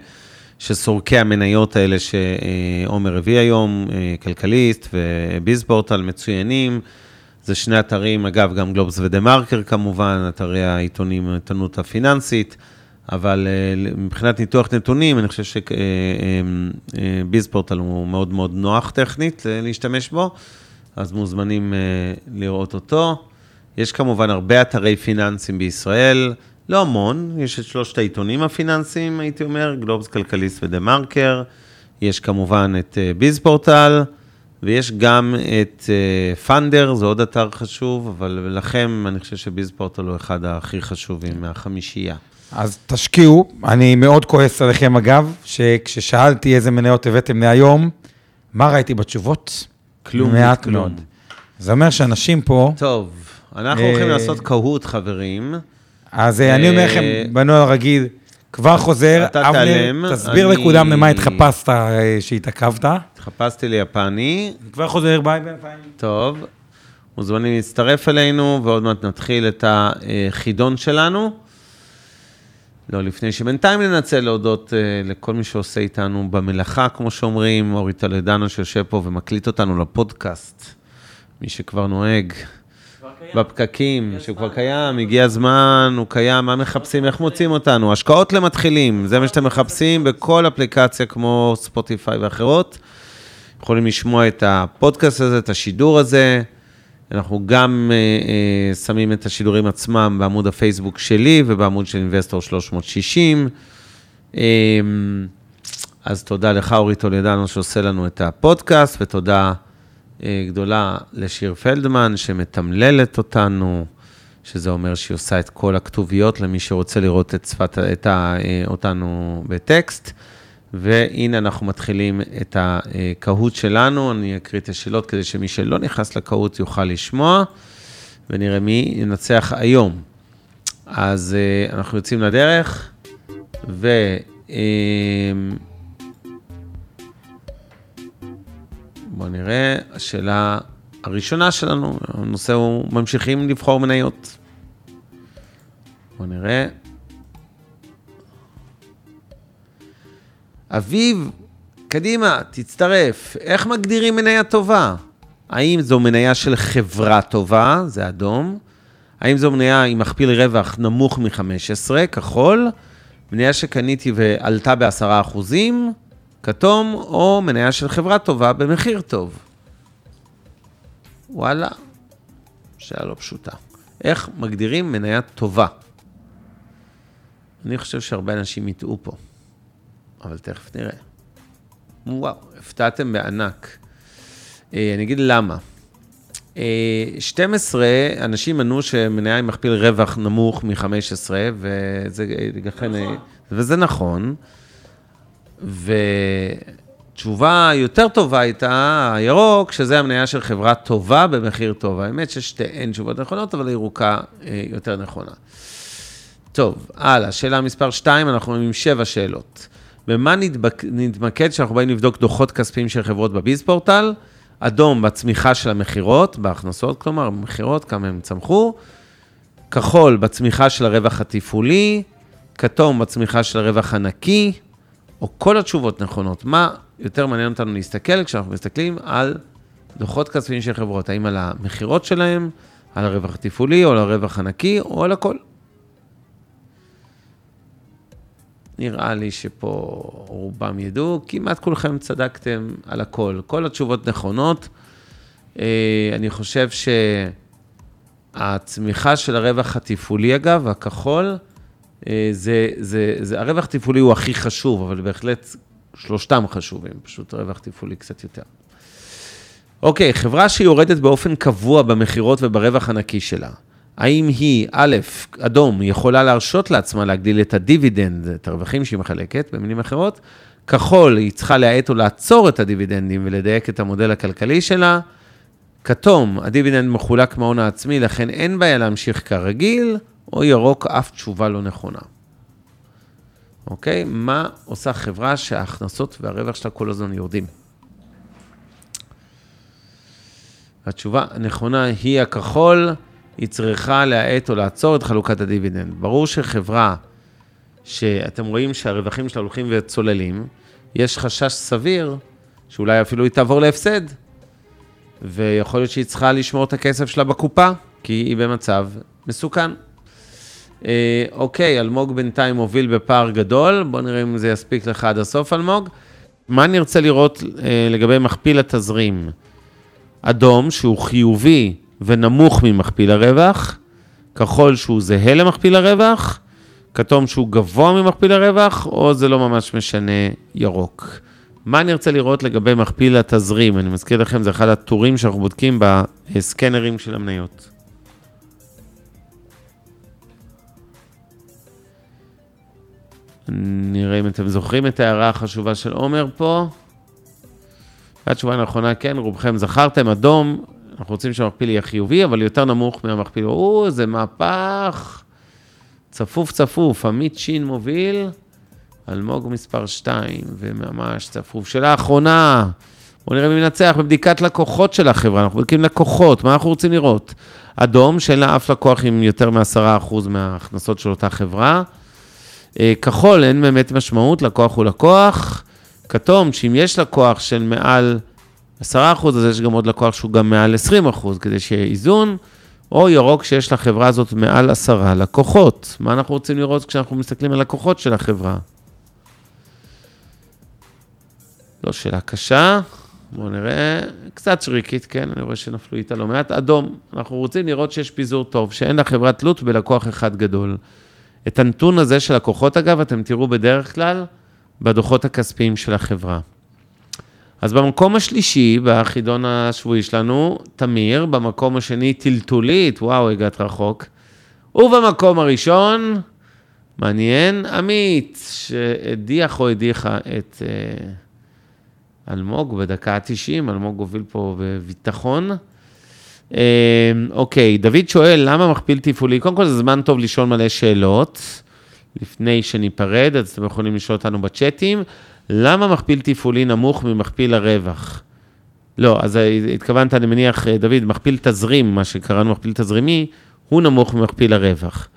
Speaker 2: של סורקי המניות האלה שעומר הביא היום, אה, כלכליסט וביזפורטל מצוינים. זה שני אתרים, אגב, גם גלובס ודה מרקר כמובן, אתרי העיתונים, העיתונות הפיננסית, אבל אה, מבחינת ניתוח נתונים, אני חושב שביזפורטל הוא מאוד מאוד נוח טכנית אה, להשתמש בו, אז מוזמנים אה, לראות אותו. יש כמובן הרבה אתרי פיננסים בישראל, לא המון, יש את שלושת העיתונים הפיננסיים, הייתי אומר, גלובס, כלכליסט ודה מרקר, יש כמובן את אה, ביזפורטל, ויש גם את פאנדר, זה עוד אתר חשוב, אבל לכם, אני חושב שביזפורטל הוא אחד הכי חשובים מהחמישייה.
Speaker 1: אז תשקיעו, אני מאוד כועס עליכם אגב, שכששאלתי איזה מניות הבאתם להיום, מה ראיתי בתשובות?
Speaker 2: כלום
Speaker 1: מעט
Speaker 2: מכלום.
Speaker 1: מאוד. זה אומר שאנשים פה,
Speaker 2: טוב, אנחנו
Speaker 1: אה,
Speaker 2: הולכים לעשות קהות, חברים.
Speaker 1: אז אה, אני אומר לכם,
Speaker 2: אה,
Speaker 1: בנוהל הרגיל, כבר חוזר,
Speaker 2: אתה תיעלם,
Speaker 1: תסביר
Speaker 2: אני-
Speaker 1: לכולם למה התחפשת אה, שהתעכבת.
Speaker 2: התחפשתי ליפני,
Speaker 1: כבר חוזר, ביי בינתיים.
Speaker 2: טוב. מוזמנים להצטרף אלינו, ועוד מעט נתחיל את החידון שלנו. לא, לפני שבינתיים ננצל להודות uh, לכל מי שעושה איתנו במלאכה, כמו שאומרים, אורי טולדנו שיושב פה ומקליט אותנו לפודקאסט. מי שכבר נוהג בפקקים, שהוא כבר קיים, הגיע הזמן, הוא קיים, מה מחפשים, איך מוצאים אותנו? השקעות למתחילים, זה מה שאתם מחפשים בכל אפליקציה כמו ספוטיפיי ואחרות. יכולים לשמוע את הפודקאסט הזה, את השידור הזה. אנחנו גם אה, אה, שמים את השידורים עצמם בעמוד הפייסבוק שלי ובעמוד של אינבסטור 360. אה, אז תודה לך, אורי טולדנו, שעושה לנו את הפודקאסט, ותודה גדולה לשיר פלדמן, שמתמללת אותנו, שזה אומר שהיא עושה את כל הכתוביות למי שרוצה לראות את שפת, את ה, אה, אותנו בטקסט. והנה אנחנו מתחילים את הקהות שלנו, אני אקריא את השאלות כדי שמי שלא נכנס לקהות יוכל לשמוע, ונראה מי ינצח היום. אז אה, אנחנו יוצאים לדרך, ו... בואו נראה, השאלה הראשונה שלנו, הנושא הוא ממשיכים לבחור מניות. בואו נראה. אביב, קדימה, תצטרף. איך מגדירים מניה טובה? האם זו מניה של חברה טובה, זה אדום? האם זו מניה עם מכפיל רווח נמוך מ-15, כחול? מניה שקניתי ועלתה ב-10 אחוזים, כתום, או מניה של חברה טובה במחיר טוב? וואלה, שאלה לא פשוטה. איך מגדירים מניה טובה? אני חושב שהרבה אנשים יטעו פה. אבל תכף נראה. וואו, הפתעתם בענק. אה, אני אגיד למה. 12, אנשים ענו שמניה עם מכפיל רווח נמוך מ-15, וזה, לכן, וזה נכון. ותשובה יותר טובה הייתה, הירוק, שזה המניה של חברה טובה במחיר טוב. האמת ששתיהן תשובות נכונות, אבל הירוקה אה, יותר נכונה. טוב, הלאה, שאלה מספר 2, אנחנו עם 7 שאלות. במה נתבק... נתמקד כשאנחנו באים לבדוק דוחות כספיים של חברות בביז פורטל? אדום בצמיחה של המכירות, בהכנסות, כלומר, במכירות, כמה הם צמחו. כחול בצמיחה של הרווח התפעולי, כתום בצמיחה של הרווח הנקי, או כל התשובות נכונות. מה יותר מעניין אותנו להסתכל כשאנחנו מסתכלים על דוחות כספיים של חברות? האם על המכירות שלהם, על הרווח התפעולי, או על הרווח הנקי, או על הכל? נראה לי שפה רובם ידעו, כמעט כולכם צדקתם על הכל. כל התשובות נכונות. אה, אני חושב שהצמיחה של הרווח התפעולי, אגב, הכחול, זה, זה, זה, הרווח התפעולי הוא הכי חשוב, אבל בהחלט שלושתם חשובים, פשוט הרווח התפעולי קצת יותר. אוקיי, חברה שיורדת באופן קבוע במכירות וברווח הנקי שלה. האם היא, א', אדום, יכולה להרשות לעצמה להגדיל את הדיבידנד, את הרווחים שהיא מחלקת, במילים אחרות? כחול, היא צריכה להאט או לעצור את הדיבידנדים ולדייק את המודל הכלכלי שלה. כתום, הדיבידנד מחולק מההון העצמי, לכן אין בעיה להמשיך כרגיל, או ירוק, אף תשובה לא נכונה. אוקיי? מה עושה חברה שההכנסות והרווח שלה כל הזמן יורדים? התשובה הנכונה היא הכחול. היא צריכה להאט או לעצור את חלוקת הדיבידנד. ברור שחברה שאתם רואים שהרווחים שלה הולכים וצוללים, יש חשש סביר שאולי אפילו היא תעבור להפסד, ויכול להיות שהיא צריכה לשמור את הכסף שלה בקופה, כי היא במצב מסוכן. אה, אוקיי, אלמוג בינתיים מוביל בפער גדול, בואו נראה אם זה יספיק לך עד הסוף, אלמוג. מה נרצה לראות אה, לגבי מכפיל התזרים? אדום, שהוא חיובי ונמוך ממכפיל הרווח, כחול שהוא זהה למכפיל הרווח, כתום שהוא גבוה ממכפיל הרווח, או זה לא ממש משנה ירוק. מה אני רוצה לראות לגבי מכפיל התזרים? אני מזכיר לכם, זה אחד הטורים שאנחנו בודקים בסקנרים של המניות. נראה אם אתם זוכרים את ההערה החשובה של עומר פה. התשובה הנכונה, כן, רובכם זכרתם, אדום, אנחנו רוצים שהמכפיל יהיה חיובי, אבל יותר נמוך מהמכפיל. או, זה מהפך. צפוף צפוף, עמית שין מוביל, אלמוג מספר 2, וממש צפוף. שאלה אחרונה, בואו נראה מי מנצח בבדיקת לקוחות של החברה. אנחנו בודקים לקוחות, מה אנחנו רוצים לראות? אדום, שאין לה אף לקוח עם יותר מ-10% מההכנסות של אותה חברה. אה, כחול, אין באמת משמעות, לקוח הוא לקוח. כתום, שאם יש לקוח של מעל 10 אחוז, אז יש גם עוד לקוח שהוא גם מעל 20 אחוז, כדי שיהיה איזון, או ירוק שיש לחברה הזאת מעל 10 לקוחות. מה אנחנו רוצים לראות כשאנחנו מסתכלים על לקוחות של החברה? לא שאלה קשה, בואו נראה, קצת שריקית, כן, אני רואה שנפלו איתה לא מעט. אדום, אנחנו רוצים לראות שיש פיזור טוב, שאין לחברה תלות בלקוח אחד גדול. את הנתון הזה של לקוחות, אגב, אתם תראו בדרך כלל בדוחות הכספיים של החברה. אז במקום השלישי, בחידון השבועי שלנו, תמיר, במקום השני, טלטולית, וואו, הגעת רחוק. ובמקום הראשון, מעניין, עמית, שהדיח או הדיחה את אה, אלמוג בדקה ה-90, אלמוג הוביל פה בביטחון. אה, אוקיי, דוד שואל, למה מכפיל תפעולי? קודם כל, זה זמן טוב לשאול מלא שאלות. לפני שניפרד, אז אתם יכולים לשאול אותנו בצ'אטים. למה מכפיל תפעולי נמוך ממכפיל הרווח? לא, אז התכוונת, אני מניח, דוד, מכפיל תזרים, מה שקראנו מכפיל תזרימי, הוא נמוך ממכפיל הרווח.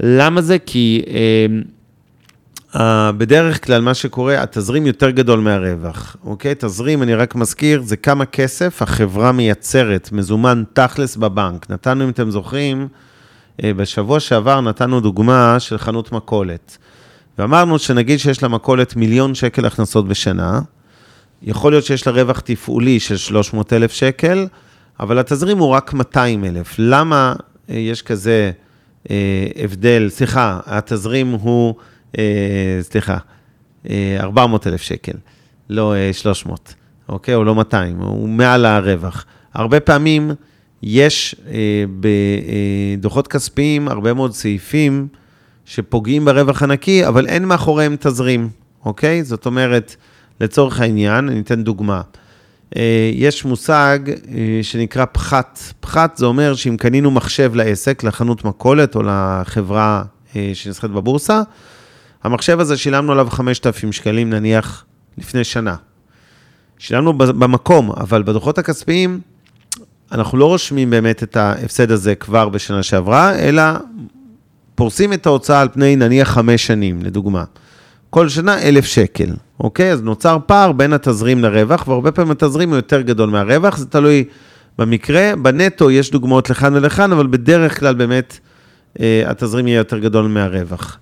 Speaker 2: למה זה? כי uh, uh, בדרך כלל מה שקורה, התזרים יותר גדול מהרווח, אוקיי? תזרים, אני רק מזכיר, זה כמה כסף החברה מייצרת, מזומן תכלס בבנק. נתנו, אם אתם זוכרים, uh, בשבוע שעבר נתנו דוגמה של חנות מכולת. ואמרנו שנגיד שיש לה מכולת מיליון שקל הכנסות בשנה, יכול להיות שיש לה רווח תפעולי של 300 אלף שקל, אבל התזרים הוא רק 200 אלף. למה אה, יש כזה אה, הבדל, סליחה, התזרים הוא, אה, סליחה, אה, 400 אלף שקל, לא אה, 300, אוקיי? או לא 200, הוא מעל הרווח. הרבה פעמים יש אה, בדוחות כספיים הרבה מאוד סעיפים שפוגעים ברווח הנקי, אבל אין מאחוריהם תזרים, אוקיי? זאת אומרת, לצורך העניין, אני אתן דוגמה. אה, יש מושג אה, שנקרא פחת. פחת זה אומר שאם קנינו מחשב לעסק, לחנות מכולת או לחברה אה, שנסחרת בבורסה, המחשב הזה שילמנו עליו 5,000 שקלים נניח לפני שנה. שילמנו במקום, אבל בדוחות הכספיים אנחנו לא רושמים באמת את ההפסד הזה כבר בשנה שעברה, אלא פורסים את ההוצאה על פני נניח חמש שנים, לדוגמה. כל שנה אלף שקל, אוקיי? אז נוצר פער בין התזרים לרווח, והרבה פעמים התזרים הוא יותר גדול מהרווח, זה תלוי במקרה. בנטו יש דוגמאות לכאן ולכאן, אבל בדרך כלל באמת אה, התזרים יהיה יותר גדול מהרווח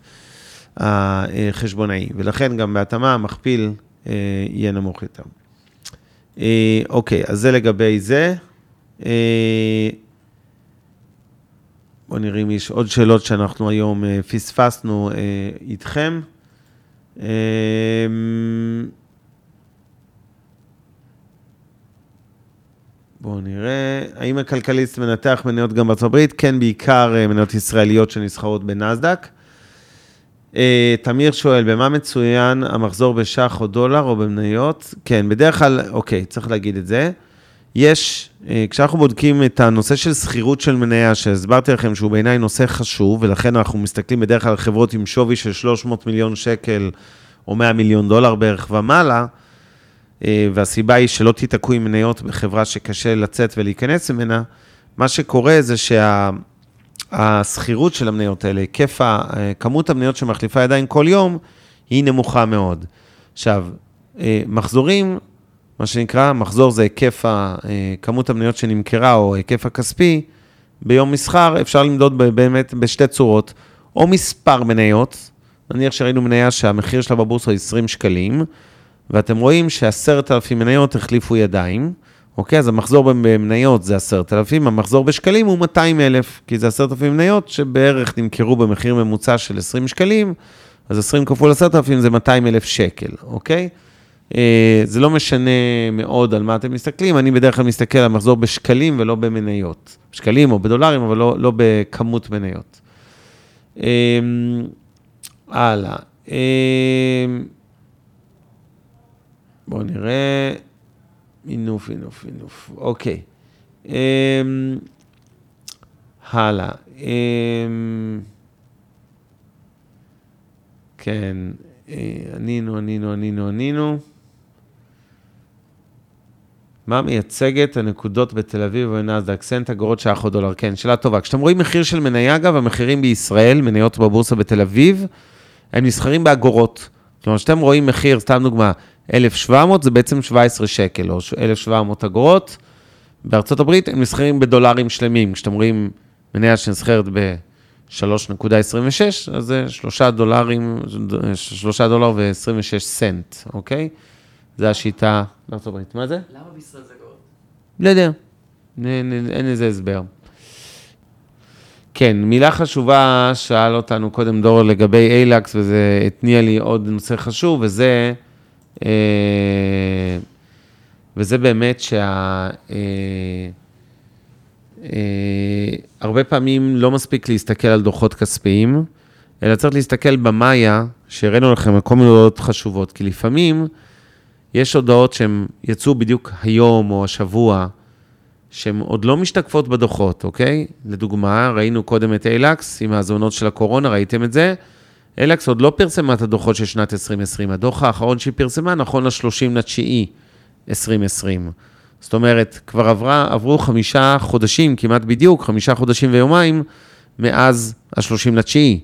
Speaker 2: החשבונאי, ולכן גם בהתאמה המכפיל אה, יהיה נמוך יותר. אה, אוקיי, אז זה לגבי זה. אה, בואו נראה אם יש עוד שאלות שאנחנו היום פספסנו איתכם. בואו נראה, האם הכלכליסט מנתח מניות גם בארצות הברית? כן, בעיקר מניות ישראליות שנסחרות בנסדק. אה, תמיר שואל, במה מצוין המחזור בשח או דולר או במניות? כן, בדרך כלל, אוקיי, צריך להגיד את זה. יש, אה, כשאנחנו בודקים את הנושא של שכירות של מניה, שהסברתי לכם שהוא בעיניי נושא חשוב, ולכן אנחנו מסתכלים בדרך כלל על חברות עם שווי של 300 מיליון שקל או 100 מיליון דולר בערך ומעלה, אה, והסיבה היא שלא תיתקעו עם מניות בחברה שקשה לצאת ולהיכנס ממנה, מה שקורה זה שהשכירות של המניות האלה, היקף, אה, כמות המניות שמחליפה ידיים כל יום, היא נמוכה מאוד. עכשיו, מחזורים מה שנקרא, מחזור זה היקף, אה, כמות המניות שנמכרה או היקף הכספי, ביום מסחר אפשר למדוד באמת בשתי צורות, או מספר מניות, נניח שראינו מניה שהמחיר שלה בבורסה הוא 20 שקלים, ואתם רואים שעשרת אלפים מניות החליפו ידיים, אוקיי? אז המחזור במניות זה עשרת אלפים, המחזור בשקלים הוא 200 אלף, כי זה עשרת אלפים מניות שבערך נמכרו במחיר ממוצע של 20 שקלים, אז 20 כפול עשרת אלפים זה 200 אלף שקל, אוקיי? אה, זה לא משנה מאוד על מה אתם מסתכלים, אני בדרך כלל מסתכל על מחזור בשקלים ולא במניות. שקלים או בדולרים, אבל לא, לא בכמות מניות. אה, הלאה. אה, בואו נראה. מינוף, מינוף, מינוף. אוקיי. הלאה. כן, ענינו, ענינו, ענינו, ענינו. מה מייצג את הנקודות בתל אביב ובנאסדק? סנט אגורות שח או דולר. כן, שאלה טובה. כשאתם רואים מחיר של מניה, אגב, המחירים בישראל, מניות בבורסה בתל אביב, הם נסחרים באגורות. כלומר, כשאתם רואים מחיר, סתם דוגמה, 1,700 זה בעצם 17 שקל, או 1,700 אגורות. בארצות הברית הם נסחרים בדולרים שלמים. כשאתם רואים מניה שנסחרת ב-3.26, אז זה 3 דולרים, 3 דולר ו-26 סנט, אוקיי? זה השיטה בארצות הברית. מה זה?
Speaker 4: למה בישראל זה גאות?
Speaker 2: לא יודע, אין לזה הסבר. כן, מילה חשובה, שאל אותנו קודם דור לגבי איילקס, וזה התניע לי עוד נושא חשוב, וזה, וזה באמת שה... אה, אה, הרבה פעמים לא מספיק להסתכל על דוחות כספיים, אלא צריך להסתכל במאיה, שהראינו לכם כל מיני דעות חשובות, כי לפעמים יש הודעות שהן יצאו בדיוק היום או השבוע, שהן עוד לא משתקפות בדוחות, אוקיי? לדוגמה, ראינו קודם את אילקס עם ההזמנות של הקורונה, ראיתם את זה? אילקס עוד לא פרסמה את הדוחות של שנת 2020. הדוח האחרון שהיא פרסמה נכון ל-30 לתשיעי 2020. זאת אומרת, כבר עברה, עברו חמישה חודשים, כמעט בדיוק, חמישה חודשים ויומיים, מאז ה-30 לתשיעי.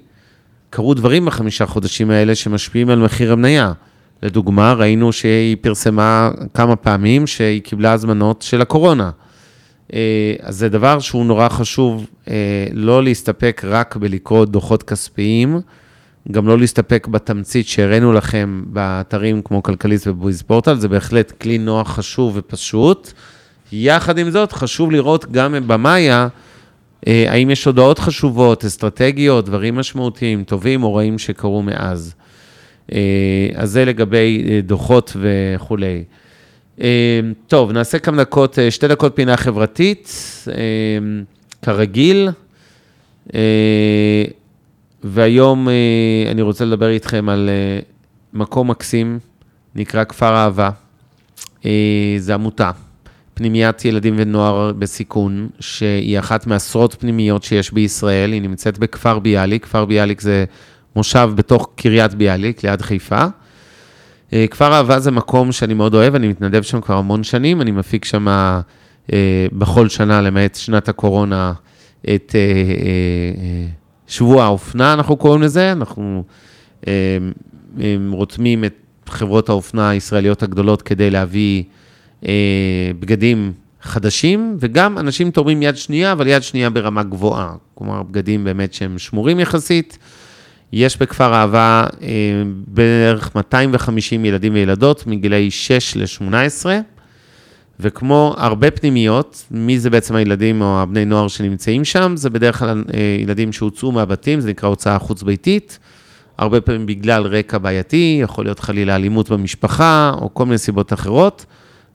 Speaker 2: קרו דברים בחמישה חודשים האלה שמשפיעים על מחיר המניה. לדוגמה, ראינו שהיא פרסמה כמה פעמים שהיא קיבלה הזמנות של הקורונה. אה, אז זה דבר שהוא נורא חשוב, אה, לא להסתפק רק בלקרוא דוחות כספיים, גם לא להסתפק בתמצית שהראינו לכם באתרים כמו כלכליסט ובויז פורטל, זה בהחלט כלי נוח, חשוב ופשוט. יחד עם זאת, חשוב לראות גם במאיה, אה, האם יש הודעות חשובות, אסטרטגיות, דברים משמעותיים, טובים או רעים שקרו מאז. אה, אז זה לגבי אה, דוחות וכולי. טוב, נעשה כמה דקות, שתי דקות פינה חברתית, כרגיל. והיום אני רוצה לדבר איתכם על מקום מקסים, נקרא כפר אהבה. זו עמותה, פנימיית ילדים ונוער בסיכון, שהיא אחת מעשרות פנימיות שיש בישראל, היא נמצאת בכפר ביאליק, כפר ביאליק זה מושב בתוך קריית ביאליק, ליד חיפה. אה, כפר אהבה זה מקום שאני מאוד אוהב, אני מתנדב שם כבר המון שנים, אני מפיק שם אה, בכל שנה, למעט שנת הקורונה, את אה, שבוע האופנה, אנחנו קוראים לזה, אנחנו רותמים את חברות האופנה הישראליות הגדולות כדי להביא בגדים חדשים, וגם אנשים תורמים יד שנייה, אבל יד שנייה ברמה גבוהה. כלומר, בגדים באמת שהם שמורים יחסית. יש בכפר אהבה אה, בערך 250 ילדים וילדות מגילאי 6 ל-18, וכמו הרבה פנימיות, מי זה בעצם הילדים או הבני נוער שנמצאים שם? זה בדרך כלל אה, ילדים שהוצאו מהבתים, זה נקרא הוצאה חוץ-ביתית, הרבה פעמים בגלל רקע בעייתי, יכול להיות חלילה אלימות במשפחה, או כל מיני סיבות אחרות,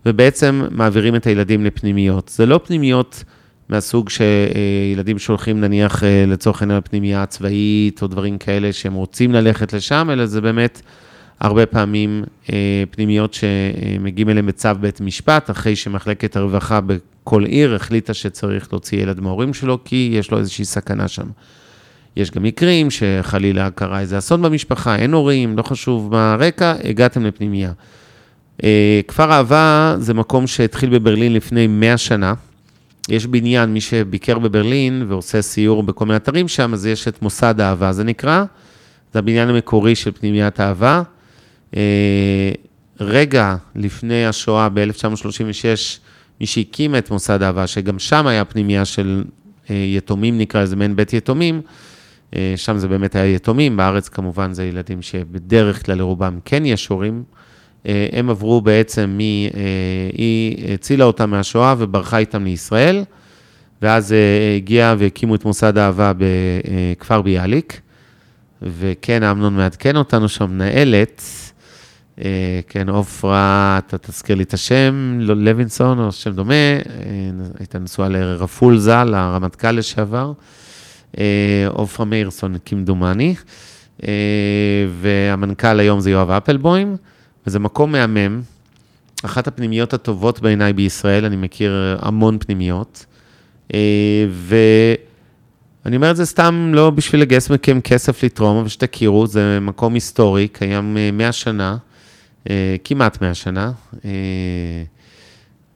Speaker 2: ובעצם מעבירים את הילדים לפנימיות. זה לא פנימיות... מהסוג שילדים שולחים נניח אה, לצורך העניין לפנימייה צבאית או דברים כאלה שהם רוצים ללכת לשם, אלא זה באמת הרבה פעמים אה, פנימיות שמגיעים אליהם בצו בית משפט, אחרי שמחלקת הרווחה בכל עיר החליטה שצריך להוציא ילד מההורים שלו, כי יש לו איזושהי סכנה שם. יש גם מקרים שחלילה קרה איזה אסון במשפחה, אין הורים, לא חשוב מה הרקע, הגעתם לפנימייה. אה, כפר אהבה זה מקום שהתחיל בברלין לפני 100 שנה. יש בניין, מי שביקר בברלין ועושה סיור בכל מיני אתרים שם, אז יש את מוסד אהבה, זה נקרא. זה הבניין המקורי של פנימיית אהבה. אה, רגע לפני השואה, ב-1936, מי שהקים את מוסד אהבה, שגם שם היה פנימייה של אה, יתומים, נקרא לזה מעין בית יתומים, אה, שם זה באמת היה יתומים, בארץ כמובן זה ילדים שבדרך כלל לרובם כן יש הורים. הם עברו בעצם מ... היא הצילה אותם מהשואה וברחה איתם לישראל, ואז הגיעה והקימו את מוסד האהבה בכפר ביאליק, וכן, אמנון מעדכן אותנו שם, מנהלת, כן, עופרה, אתה תזכיר לי את השם, לא, לוינסון או שם דומה, הייתה נשואה לרפול ז"ל, הרמטכ"ל לשעבר, עופרה מאירסון, כמדומני, והמנכ"ל היום זה יואב אפלבוים. וזה מקום מהמם, אחת הפנימיות הטובות בעיניי בישראל, אני מכיר המון פנימיות, אה, ואני אומר את זה סתם לא בשביל לגייס מכם כסף לתרום, אבל שתכירו, זה מקום היסטורי, קיים 100 אה, שנה, אה, כמעט 100 שנה.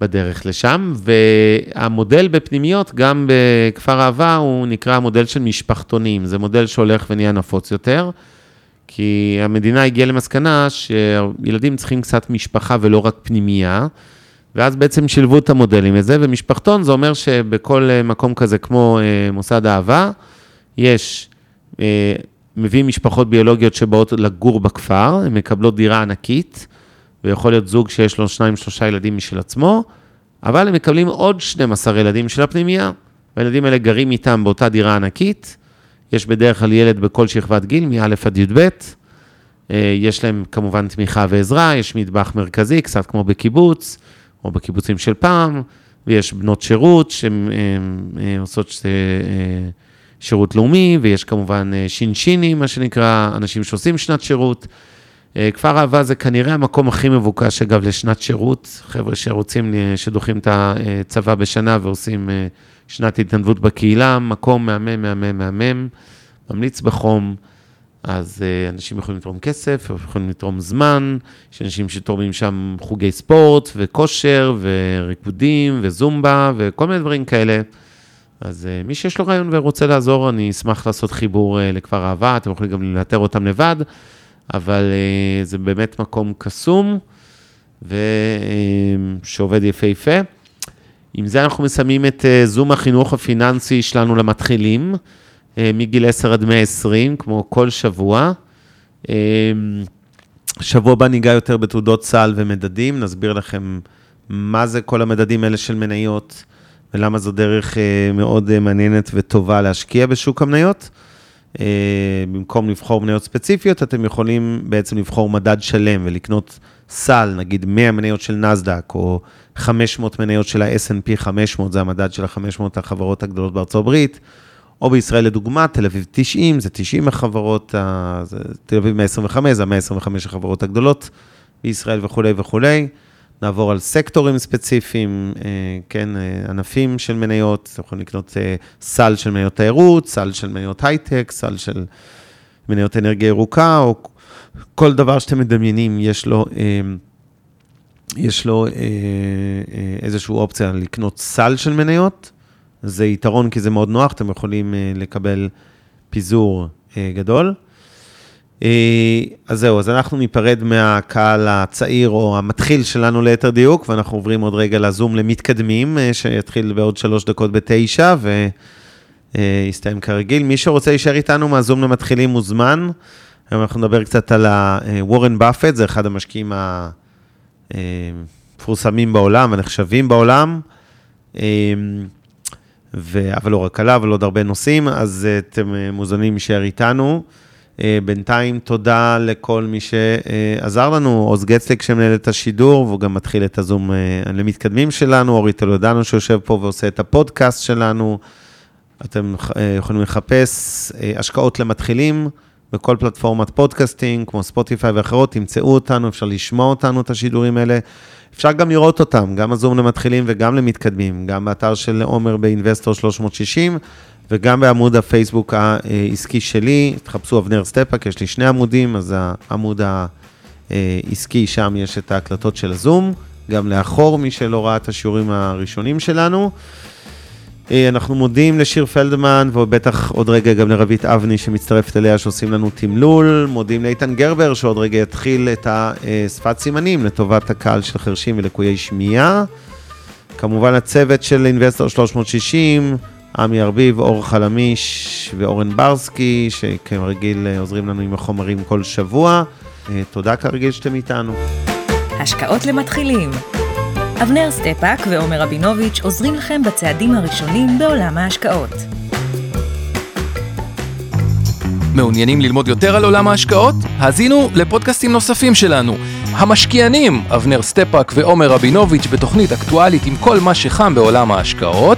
Speaker 2: בדרך לשם, והמודל בפנימיות, גם בכפר אהבה, הוא נקרא המודל של משפחתונים. זה מודל שהולך ונהיה נפוץ יותר. כי המדינה הגיעה למסקנה שילדים צריכים קצת משפחה ולא רק פנימייה, ואז בעצם שילבו את המודלים לזה, ומשפחתון זה אומר שבכל אה, מקום כזה כמו אה, מוסד אהבה, יש, אה, מביאים משפחות ביולוגיות שבאות לגור בכפר, הן מקבלות דירה ענקית, ויכול להיות זוג שיש לו שניים, שלושה ילדים משל עצמו, אבל הם מקבלים עוד 12 ילדים של הפנימייה, והילדים האלה גרים איתם באותה דירה ענקית, יש בדרך כלל ילד בכל שכבת גיל, מא' עד י"ב. אה, יש להם כמובן תמיכה ועזרה, יש מטבח מרכזי, קצת כמו בקיבוץ, או בקיבוצים של פעם, ויש בנות שירות שהן אה, עושות אה, שירות לאומי, ויש כמובן שינשינים, מה שנקרא, אנשים שעושים שנת שירות. כפר אהבה זה כנראה המקום הכי מבוקש, אגב, לשנת שירות. חבר'ה שרוצים, שדוחים את הצבא בשנה ועושים שנת התנדבות בקהילה, מקום מהמם, מהמם, מהמם, ממליץ בחום. אז אנשים יכולים לתרום כסף, יכולים לתרום זמן, יש אנשים שתורמים שם חוגי ספורט וכושר וריקודים וזומבה וכל מיני דברים כאלה. אז uh, מי שיש לו רעיון ורוצה לעזור, אני אשמח לעשות חיבור uh, לכפר אהבה, אתם יכולים גם לאתר אותם לבד, אבל uh, זה באמת מקום קסום ושעובד יפהפה. עם זה אנחנו מסיימים את אה, זום החינוך הפיננסי שלנו למתחילים, אה, מגיל 10 עד 120, כמו כל שבוע. אה, שבוע הבא ניגע יותר בתעודות סל ומדדים, נסביר לכם מה זה כל המדדים האלה של מניות, ולמה זו דרך מאוד מעניינת וטובה להשקיע בשוק המניות. במקום לבחור מניות ספציפיות, אתם יכולים בעצם לבחור מדד שלם ולקנות סל, נגיד 100 מניות של נסדק, או 500 מניות של ה-S&P 500, זה המדד של ה-500 החברות הגדולות בארצות הברית, או בישראל לדוגמה, תל אביב 90, זה 90 החברות, תל אביב 125, זה ה-125 החברות הגדולות בישראל וכולי וכולי. נעבור על סקטורים ספציפיים, אה, כן, אה, ענפים של מניות, אתם יכולים לקנות אה, סל של מניות תיירות, סל של מניות הייטק, סל של מניות אנרגיה ירוקה, או כל דבר שאתם מדמיינים, יש לו, יש לו איזושהי אופציה לקנות סל של מניות. זה יתרון כי זה מאוד נוח, אתם יכולים לקבל פיזור גדול. אה, אז זהו, אז אנחנו ניפרד מהקהל הצעיר או המתחיל שלנו ליתר דיוק, ואנחנו עוברים עוד רגע לזום למתקדמים, אה, שיתחיל בעוד שלוש דקות בתשע, ויסתיים כרגיל. מי שרוצה להישאר איתנו מהזום למתחילים מוזמן. היום אנחנו נדבר קצת על וורן באפט, זה אחד המשקיעים המפורסמים בעולם, הנחשבים בעולם. ו... אבל לא רק עליו, אבל עוד הרבה נושאים, אז אתם מוזמנים להישאר איתנו. אה, בינתיים תודה לכל מי שעזר לנו, עוז גצליק שמנהל את השידור, והוא גם מתחיל את הזום אה, למתקדמים שלנו, אורי טולדנו שיושב פה ועושה את הפודקאסט שלנו. אתם אה, יכולים לחפש השקעות למתחילים בכל פלטפורמת podcasting, כמו ספוטיפיי ואחרות, תמצאו אותנו, אפשר לשמוע אותנו, את השידורים האלה. אפשר גם לראות אותם, גם הזום למתחילים וגם למתקדמים, גם באתר של עומר באינבסטור 360, וגם בעמוד הפייסבוק העסקי שלי, תחפשו אבנר סטפאק, יש לי שני עמודים, אז העמוד העסקי, שם יש את ההקלטות של הזום, גם לאחור, מי שלא ראה את השיעורים הראשונים שלנו. אנחנו מודים לשיר פלדמן, ובטח עוד רגע גם לרבית אבני שמצטרפת אליה, שעושים לנו תמלול. מודים לאיתן גרבר, שעוד רגע יתחיל את השפת סימנים לטובת הקהל של חרשים ולקויי שמיעה. כמובן הצוות של אינבסטור 360, עמי ארביב, אור חלמיש ואורן ברסקי, שכרגיל עוזרים לנו עם החומרים כל שבוע. אה, תודה כרגיל שאתם איתנו.
Speaker 5: השקעות למתחילים אבנר סטפאק ועומר רבינוביץ' עוזרים לכם בצעדים הראשונים בעולם ההשקעות.
Speaker 4: מעוניינים ללמוד יותר על עולם ההשקעות? האזינו לפודקאסטים נוספים שלנו. המשקיענים, אבנר סטפאק ועומר רבינוביץ' בתוכנית אקטואלית עם כל מה שחם בעולם ההשקעות.